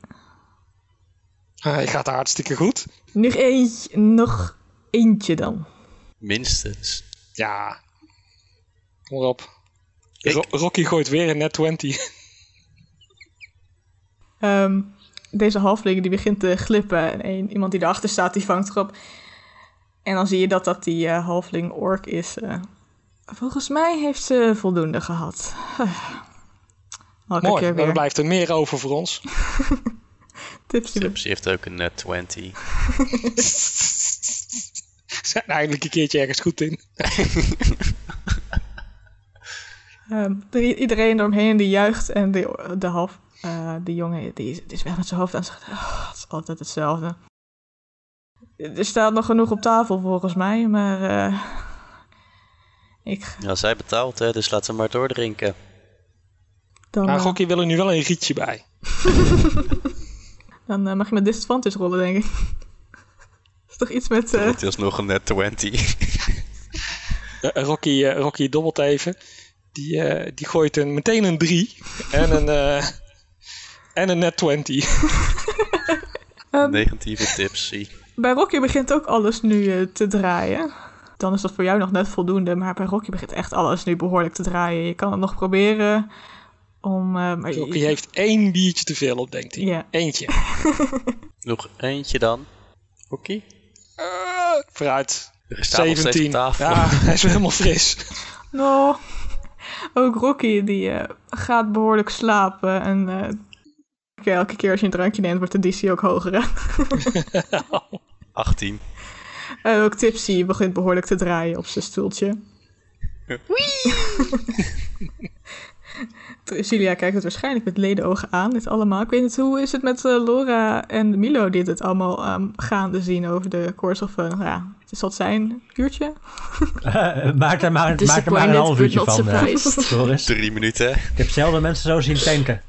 Hij gaat hartstikke goed. Nog eentje, nog eentje dan. Minstens. Ja. Kom. Ro- Rocky gooit weer een net 20. Ehm, deze halfling die begint te glippen en een, iemand die erachter staat, die vangt erop. En dan zie je dat dat die eh, halfling ork is. eh. volgens mij heeft ze voldoende gehad. (sighs) Elke Mooi, keer dan weer. blijft er meer over voor ons. (laughs) Tipsy. Tipsy heeft ook een net 20. (laughs) Zijn eindelijk een keertje ergens goed in. Ehm, er- iedereen eromheen die juicht en de, de half... eh, de jongen die, is- die is weg met zijn hoofd en zegt... "Oh, het is altijd hetzelfde. Er staat nog genoeg op tafel volgens mij, maar... eh, ik, Ja, zij betaalt, hè, dus laat ze maar doordrinken. dan, Maar eh, Rocky wil er nu wel een rietje bij. (laughs) dan mag je met disadvantage rollen, denk ik. (laughs) is toch iets met... eh, Het is nog een net 20. (laughs) Eh, Rocky, Rocky dobbelt even. Die, eh, die gooit een, meteen een 3 en een, eh, en een net 20. (laughs) ehm, Negatieve Tipsy. Bij Rocky begint ook alles nu eh, te draaien. Dan is dat voor jou nog net voldoende, maar bij Rocky begint echt alles nu behoorlijk te draaien. Je kan het nog proberen om... eh, maar je- Rocky heeft één biertje te veel op, denkt hij. Eentje. (laughs) Nog eentje dan. Oké. Eh, vooruit. Er staat nog steeds op 17. tafel. Ja, hij is weer helemaal fris. No. Ook Rocky die eh, gaat behoorlijk slapen en eh, oké, elke keer als je een drankje neemt wordt de DC ook hoger. hè? (laughs) 18. En ook Tipsy begint behoorlijk te draaien op zijn stoeltje. (laughs) Julia kijkt het waarschijnlijk met ledenogen aan, dit allemaal. Ik weet niet, hoe is het met eh, Laura en Milo die dit allemaal ehm, gaande zien over de course of, uh, ja, het zal het zijn, een uurtje? (laughs) maak er maar, maak er maar een half uurtje van, eh. Doris. Drie minuten. Ik heb zelden mensen zo zien tanken.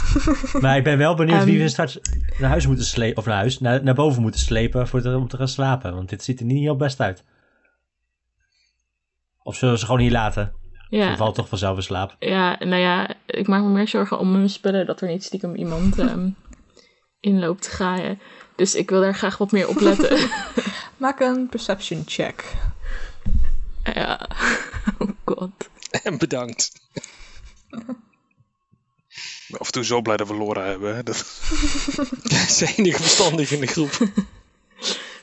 (laughs) maar ik ben wel benieuwd wie Ehm. we straks naar huis moeten slepen, of naar huis, naar, naar boven moeten slepen voor te, om te gaan slapen. Want dit ziet er niet heel best uit. Of zullen we ze gewoon hier laten? Ze Ja, valt toch vanzelf in slaap. ja, nou ja, ik maak me meer zorgen om mijn spullen dat er niet stiekem iemand (laughs) ehm in loopt te graaien. Dus ik wil daar graag wat meer op letten. (laughs) Maak een perception check. ja, oh god. En bedankt. Ben af en toe zo blij dat we Laura hebben. Hè? Dat... (laughs) Is de enige verstandig in de groep. (laughs)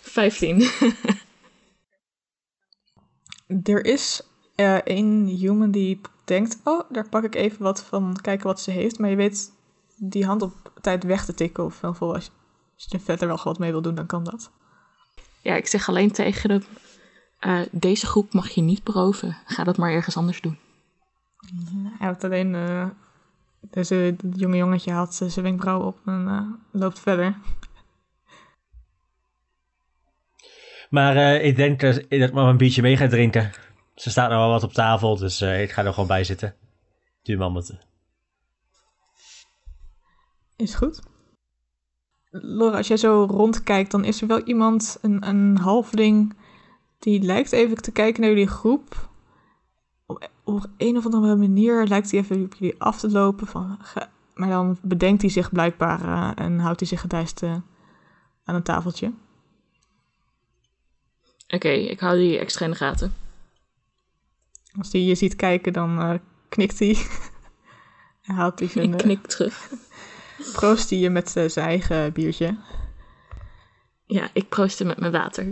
15. (laughs) Er is eh één human die denkt, oh, daar pak ik even wat van, kijken wat ze heeft. Maar je weet die hand op tijd weg te tikken of wel voor als je, als je er verder wel wat mee wil doen, dan kan dat. Ja, ik zeg alleen tegen hem, eh, deze groep mag je niet beroven. Ga dat maar ergens anders doen. Hij heeft alleen, het jonge jongetje haalt zijn wenkbrauw op en eh, loopt verder. Maar eh, ik denk dat, ik maar een biertje mee ga drinken. Ze staat nou wel wat op tafel, dus eh, ik ga er gewoon bij zitten. Duur. Is goed. Laura, als jij zo rondkijkt, dan is er wel iemand, een, een halfling, die lijkt even te kijken naar jullie groep. Op, een of andere manier lijkt hij even op jullie af te lopen. Van, ga- maar dan bedenkt hij zich blijkbaar eh, en houdt hij zich gedijst eh, aan een tafeltje. Oké, ik hou die extra in de gaten. Als hij je ziet kijken, dan eh, knikt hij. (laughs) hij haalt hij zijn, Ik knik terug. proost hij je met zijn eigen biertje. Ja, ik proost hem met mijn water. (laughs)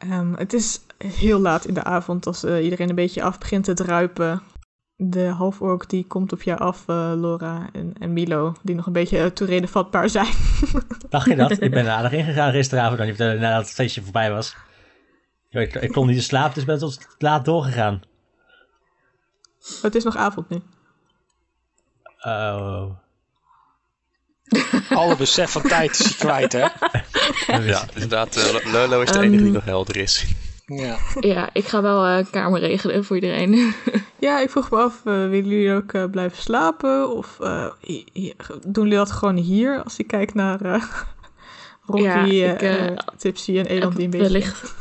Ehm, het is heel laat in de avond als eh, iedereen een beetje af begint te druipen. De halfork die komt op jou af, eh, Laura en, en Milo, die nog een beetje uh, toerede vatbaar zijn. (laughs) Dacht je dat? ik ben er aardig ingegaan gisteravond dan je vertelde nadat het feestje voorbij was. Ik, ik kon niet in slaap, dus ben tot laat doorgegaan. het is nog avond nu. Oh. (laughs) Alle besef van tijd is hij kwijt, hè? Ja, inderdaad. eh, Lolo is de enige die Ehm. nog helder is. Ja. ja, ik ga wel eh, een kamer regelen voor iedereen. (laughs) Ja, ik vroeg me af, eh, willen jullie ook eh, blijven slapen? Of eh, doen jullie dat gewoon hier? Als je kijkt naar eh (laughs) Rocky, Ja, eh, ik, eh, eh, Tipsy en Eland die een beetje... wellicht,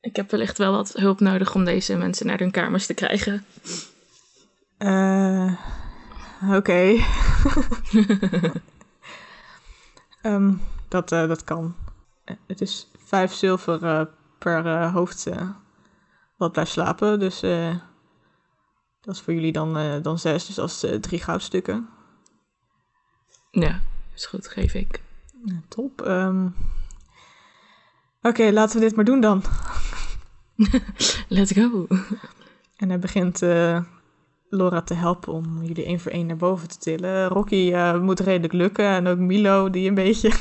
ik heb wellicht wel wat hulp nodig om deze mensen naar hun kamers te krijgen. Eh, Oké. (laughs) Ehm, dat, eh, dat kan. Het is vijf zilver eh, per eh, hoofd wat blijft slapen. Dus dat is voor jullie dan, dan zes. Dus dat is drie goudstukken. Ja, is goed, geef ik. Ja, top. Ehm, Oké, laten we dit maar doen dan. (laughs) Let's go. En hij begint Laura te helpen om jullie één voor één naar boven te tillen. Rocky eh, moet redelijk lukken. En ook Milo, die een beetje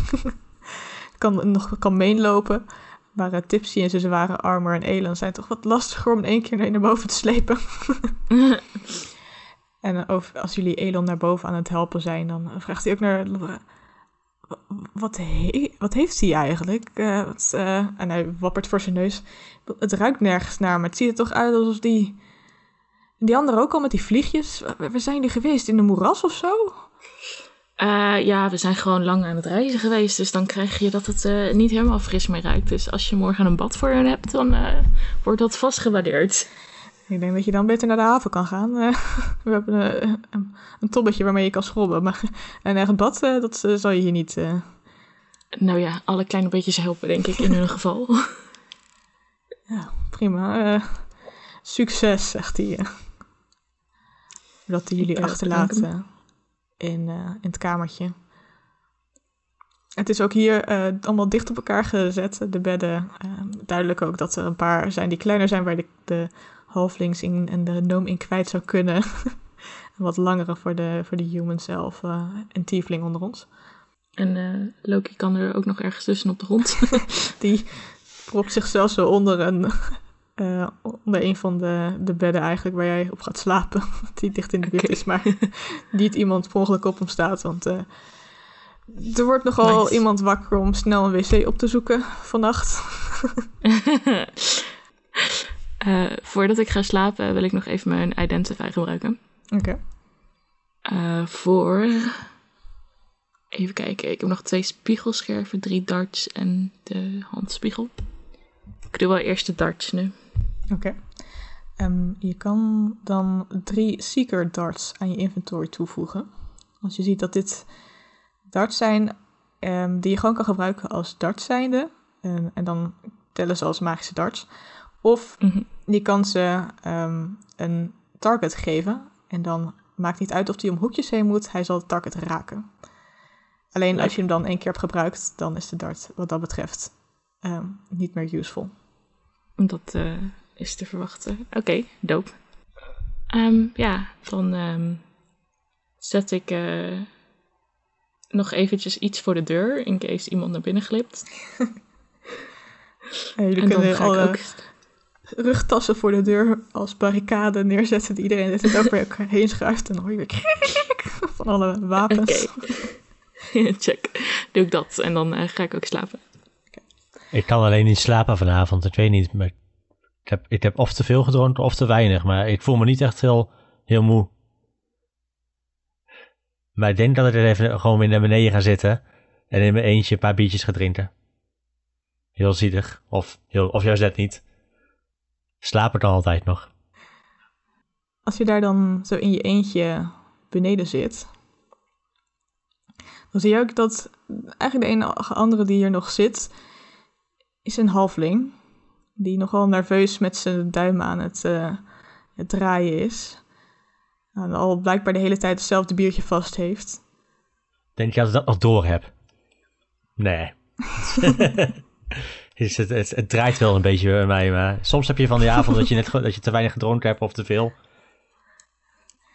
(laughs) kan, nog kan meelopen. Maar eh, Tipsy en zijn zware armor en Elan zijn toch wat lastiger om in één keer naar boven te slepen. (laughs) En eh, over, als jullie Elon naar boven aan het helpen zijn, dan vraagt hij ook naar Laura. "Wa- Wat, he- wat heeft hij eigenlijk? Wat, eh," en hij wappert voor zijn neus. Het ruikt nergens naar, maar het ziet er toch uit alsof die... Die andere ook al met die vliegjes. Waar waar zijn die geweest? In de moeras of zo? Eh, ja, we zijn gewoon lang aan het reizen geweest, dus dan krijg je dat het eh, niet helemaal fris meer ruikt. Dus als je morgen een bad voor hen hebt, dan eh, wordt dat vast gewaardeerd. Ik denk dat je dan beter naar de haven kan gaan. (laughs) We hebben een, een tobbetje waarmee je kan schrobben. Maar (laughs) een echt bad, dat zal je hier niet... Nou ja, alle kleine beetjes helpen, denk ik, in hun (laughs) geval. Ja, prima. Succes, zegt hij. Dat hij jullie eh, in, eh, in het kamertje. Het is ook hier eh, allemaal dicht op elkaar gezet, de bedden. Eh, duidelijk ook dat er een paar zijn die kleiner zijn, waar de, de halflings in en de gnome in kwijt zou kunnen. (laughs) en wat langere voor de, voor de human zelf eh, en tiefling onder ons. En Loki kan er ook nog ergens tussen op de grond. (laughs) Die propt zichzelf zo onder een, eh, onder een van de, de bedden eigenlijk waar jij op gaat slapen. (laughs) Die dicht in de buurt is, maar (laughs) niet iemand per ongeluk op hem staat. Want eh, er wordt nogal Nice. iemand wakker om snel een wc op te zoeken vannacht. (laughs) Eh, voordat ik ga slapen wil ik nog even mijn identify gebruiken. Oké. Voor... Even kijken, ik heb nog twee spiegelscherven, drie darts en de handspiegel. Ik doe wel eerst de darts nu. Oké. Ehm, je kan dan drie Seeker darts aan je inventory toevoegen. Als je ziet dat dit darts zijn ehm, die je gewoon kan gebruiken als darts zijnde. En, en dan tellen ze als magische darts. Of Mhm. je kan ze een target geven. En dan maakt niet uit of hij om hoekjes heen moet. Hij zal het target raken. Alleen als je hem dan één keer hebt gebruikt, dan is de dart wat dat betreft niet meer useful. Dat eh, is te verwachten. Oké, dope. Ehm, ja, dan ehm, zet ik eh, nog eventjes iets voor de deur in case iemand naar binnen glipt. (laughs) En jullie en dan kunnen ga ik alle ook... rugtassen voor de deur als barricade neerzetten. Die iedereen dit het over (laughs) elkaar heen schuift. En dan hoor je weer (laughs) van alle wapens. Oké. Check. Doe ik dat en dan eh, ga ik ook slapen. Ik kan alleen niet slapen vanavond, ik weet niet. Maar ik heb, of te veel gedronken of te weinig. Maar ik voel me niet echt heel, heel moe. Maar ik denk dat ik er even gewoon weer naar beneden ga zitten. En in mijn eentje een paar biertjes ga drinken. Heel zielig. Of, heel, of juist net niet. Slaap ik dan altijd nog. Als je daar dan zo in je eentje beneden zit. Dan zie je ook dat eigenlijk de enige andere die hier nog zit, is een halfling. Die nogal nerveus met zijn duim aan het, eh, het draaien is. En al blijkbaar de hele tijd hetzelfde biertje vast heeft. Denk je dat ik dat nog door heb? Nee. (laughs) (laughs) Het, het, het draait wel een beetje bij mij, maar soms heb je van die avond dat je, net, dat je te weinig gedronken hebt of te veel.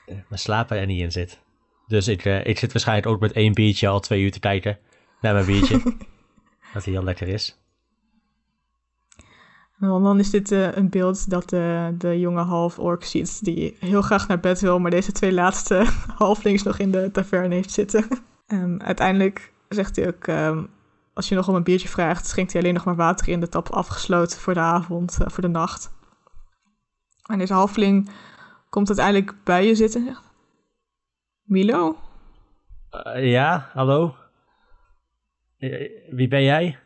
Eh, Maar slapen er niet in zit. Dus ik, eh, ik zit waarschijnlijk ook met één biertje al twee uur te kijken naar mijn biertje. (laughs) dat hij heel lekker is. Dan, is dit eh, een beeld dat de, de jonge half-ork ziet, die heel graag naar bed wil, maar deze twee laatste (laughs) halflings nog in de taverne heeft zitten. (laughs) Ehm, uiteindelijk zegt hij ook, ehm, als je nog om een biertje vraagt, schenkt hij alleen nog maar water in de tap afgesloten voor de avond, eh, voor de nacht. En deze halfling komt uiteindelijk bij je zitten en zegt, Milo? Eh, ja, hallo? Eh, wie ben jij?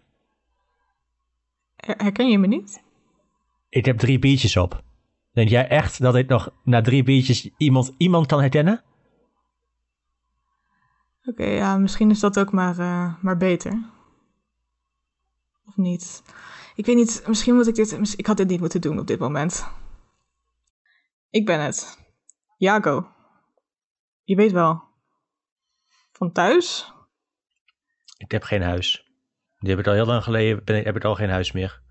Her- herken je me niet? Ik heb drie biertjes op. Denk jij echt dat ik nog na drie biertjes iemand, iemand kan herkennen? Oké, ja, misschien is dat ook maar, eh, maar beter. Of niet? Ik weet niet, misschien moet ik dit... Ik had dit niet moeten doen op dit moment. Ik ben het. Jago. Je weet wel. Van thuis? Ik heb geen huis. Die heb ik al heel lang geleden, ben ik, heb ik al geen huis meer.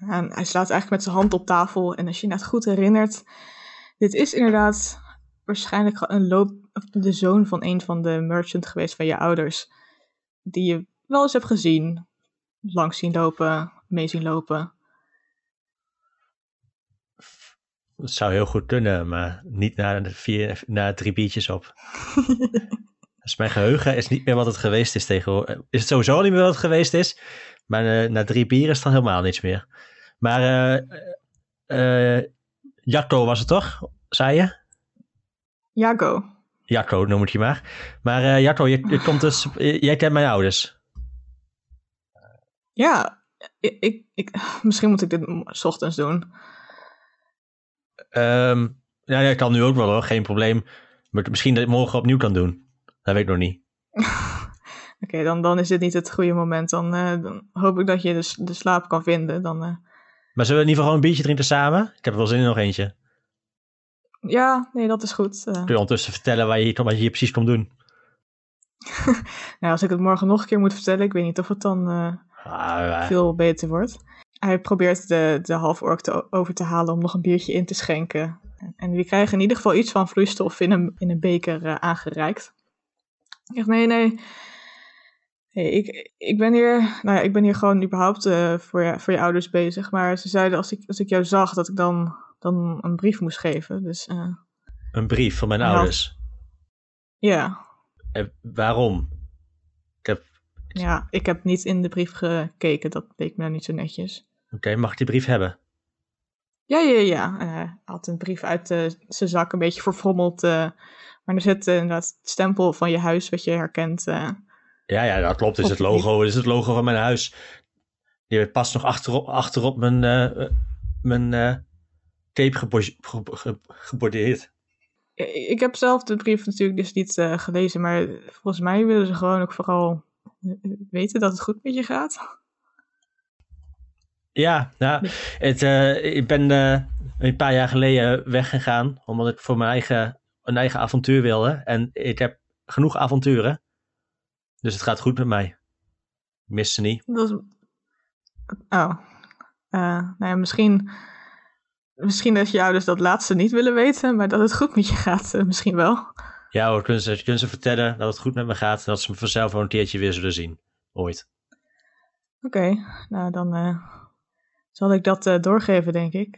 En hij slaat eigenlijk met zijn hand op tafel. En als je je net goed herinnert... Dit is inderdaad waarschijnlijk een loop... de zoon van een van de merchant geweest van je ouders. Die je wel eens hebt gezien. Langs zien lopen, mee zien lopen. Dat zou heel goed kunnen, maar niet na, de vier, na drie biertjes op. (laughs) dus mijn geheugen is niet meer wat het geweest is tegenwoordig. Is het sowieso niet meer wat het geweest is. Maar eh, na drie bieren is het dan helemaal niets meer. Maar eh eh Jacco was het toch? Zei je? Jago. Jacco noem het je maar. Maar Jacco, je, je komt dus, jij kent mijn ouders. Ja, ik, ik, ik- misschien moet ik dit 's ochtends doen. Ehm ja, dat kan nu ook wel hoor, geen probleem. Maar misschien dat ik morgen opnieuw kan doen. Dat weet ik nog niet. (laughs) Oké, dan, dan is dit niet het goede moment. Dan, eh, dan hoop ik dat je de, de slaap kan vinden. Dan, eh, Maar zullen we in ieder geval gewoon een biertje drinken samen? Ik heb er wel zin in nog eentje. ja, nee, dat is goed. Eh, Kun je ondertussen vertellen waar je, hier- wat je hier precies komt doen? (laughs) nou, als ik het morgen nog een keer moet vertellen, ik weet niet of het dan Ah, veel beter wordt. Hij probeert de, de half-ork te, over te halen om nog een biertje in te schenken. En, die krijgen in ieder geval iets van vloeistof in een, in een beker aangereikt. Ik zeg, nee, nee. Hey, ik, ik, ben hier, nou ja, ik ben hier gewoon überhaupt eh, voor, je, voor je ouders bezig. Maar ze zeiden als ik, als ik jou zag, dat ik dan, dan een brief moest geven. Dus eh, een brief van mijn ouders. ja. Eh, waarom? Ik heb, ja, ik heb niet in de brief gekeken. Dat leek me nou niet zo netjes. Oké, mag ik die brief hebben? Ja, ja, ja. En hij had een brief uit eh, zijn zak, een beetje verfrommeld. eh, maar er zit eh, inderdaad het stempel van je huis, wat je herkent. eh. Ja, ja, dat klopt. Is het logo. Is het logo van mijn huis. Die past nog achterop, achterop mijn, eh, mijn eh, tape gebo- ge- ge- gebordeerd. Ik heb zelf de brief natuurlijk dus niet gelezen, maar volgens mij willen ze gewoon ook vooral weten dat het goed met je gaat. Ja, nou, het, ik ben een paar jaar geleden weggegaan, omdat ik voor mijn eigen, een eigen avontuur wilde. En ik heb genoeg avonturen. Dus het gaat goed met mij. Ik mis ze niet. Dat is... Oh. Eh, nou ja, misschien, misschien dat je ouders dat laatste niet willen weten, maar dat het goed met je gaat, eh, misschien wel. Ja hoor, kunnen ze, kunnen ze vertellen dat het goed met me gaat. En dat ze me vanzelf wel een keertje weer zullen zien. Ooit. Oké, nou dan eh, zal ik dat doorgeven, denk ik.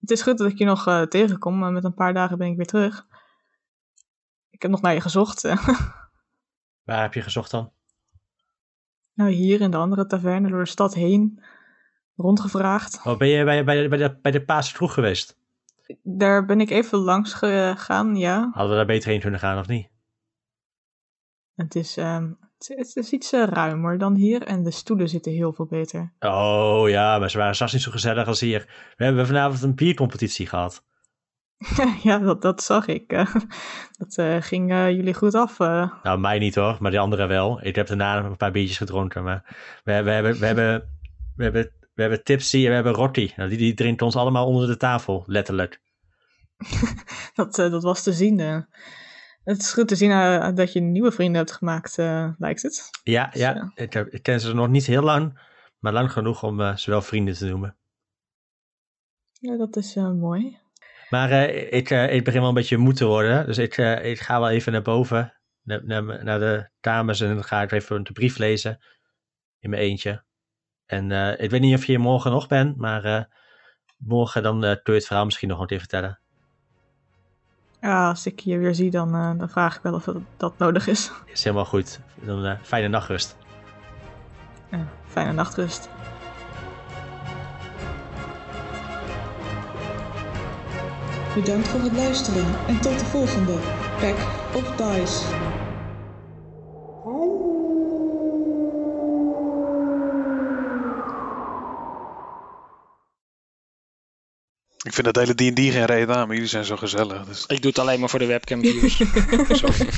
Het is goed dat ik je nog tegenkom, maar met een paar dagen ben ik weer terug. Ik heb nog naar je gezocht. (laughs) Waar heb je gezocht dan? nou, hier in de andere taverne door de stad heen. Rondgevraagd. Oh, ben je bij, bij, bij, de, bij de Paas vroeg geweest? Daar ben ik even langs gegaan, ja. Hadden we daar beter heen kunnen gaan of niet? Het is, ehm, het, het is iets eh, ruimer dan hier en de stoelen zitten heel veel beter. Oh ja, maar ze waren zelfs niet zo gezellig als hier. We hebben vanavond een biercompetitie gehad. (laughs) ja, dat, dat zag ik. eh. (laughs) dat eh, ging eh, jullie goed af. eh. Nou, mij niet hoor, maar die anderen wel. Ik heb daarna een paar biertjes gedronken. Maar we, we, hebben, we, hebben, we, hebben, we hebben Tipsy en we hebben Rotti. Nou, die, die drinkt ons allemaal onder de tafel, letterlijk. (laughs) dat, dat was te zien. Het is goed te zien dat je nieuwe vrienden hebt gemaakt, lijkt het. Ja, Dus, ja ik, heb, ik ken ze nog niet heel lang, maar lang genoeg om ze wel vrienden te noemen. ja, dat is mooi. Maar eh, ik, eh, ik begin wel een beetje moe te worden, dus ik, eh, ik ga wel even naar boven, naar, naar, naar de dames en dan ga ik even de brief lezen in mijn eentje. En ik weet niet of je hier morgen nog bent, maar morgen dan kun je het verhaal misschien nog wat even vertellen. Ja, als ik je weer zie, dan, dan vraag ik wel of dat, dat nodig is. Is helemaal goed. Dan fijne nachtrust. Ja, fijne nachtrust. Bedankt voor het luisteren en tot de volgende Pack of Dice. Ik vind dat hele D&D geen reden aan, maar jullie zijn zo gezellig. Dus Ik doe het alleen maar voor de webcam views. (laughs) (laughs) Sorry.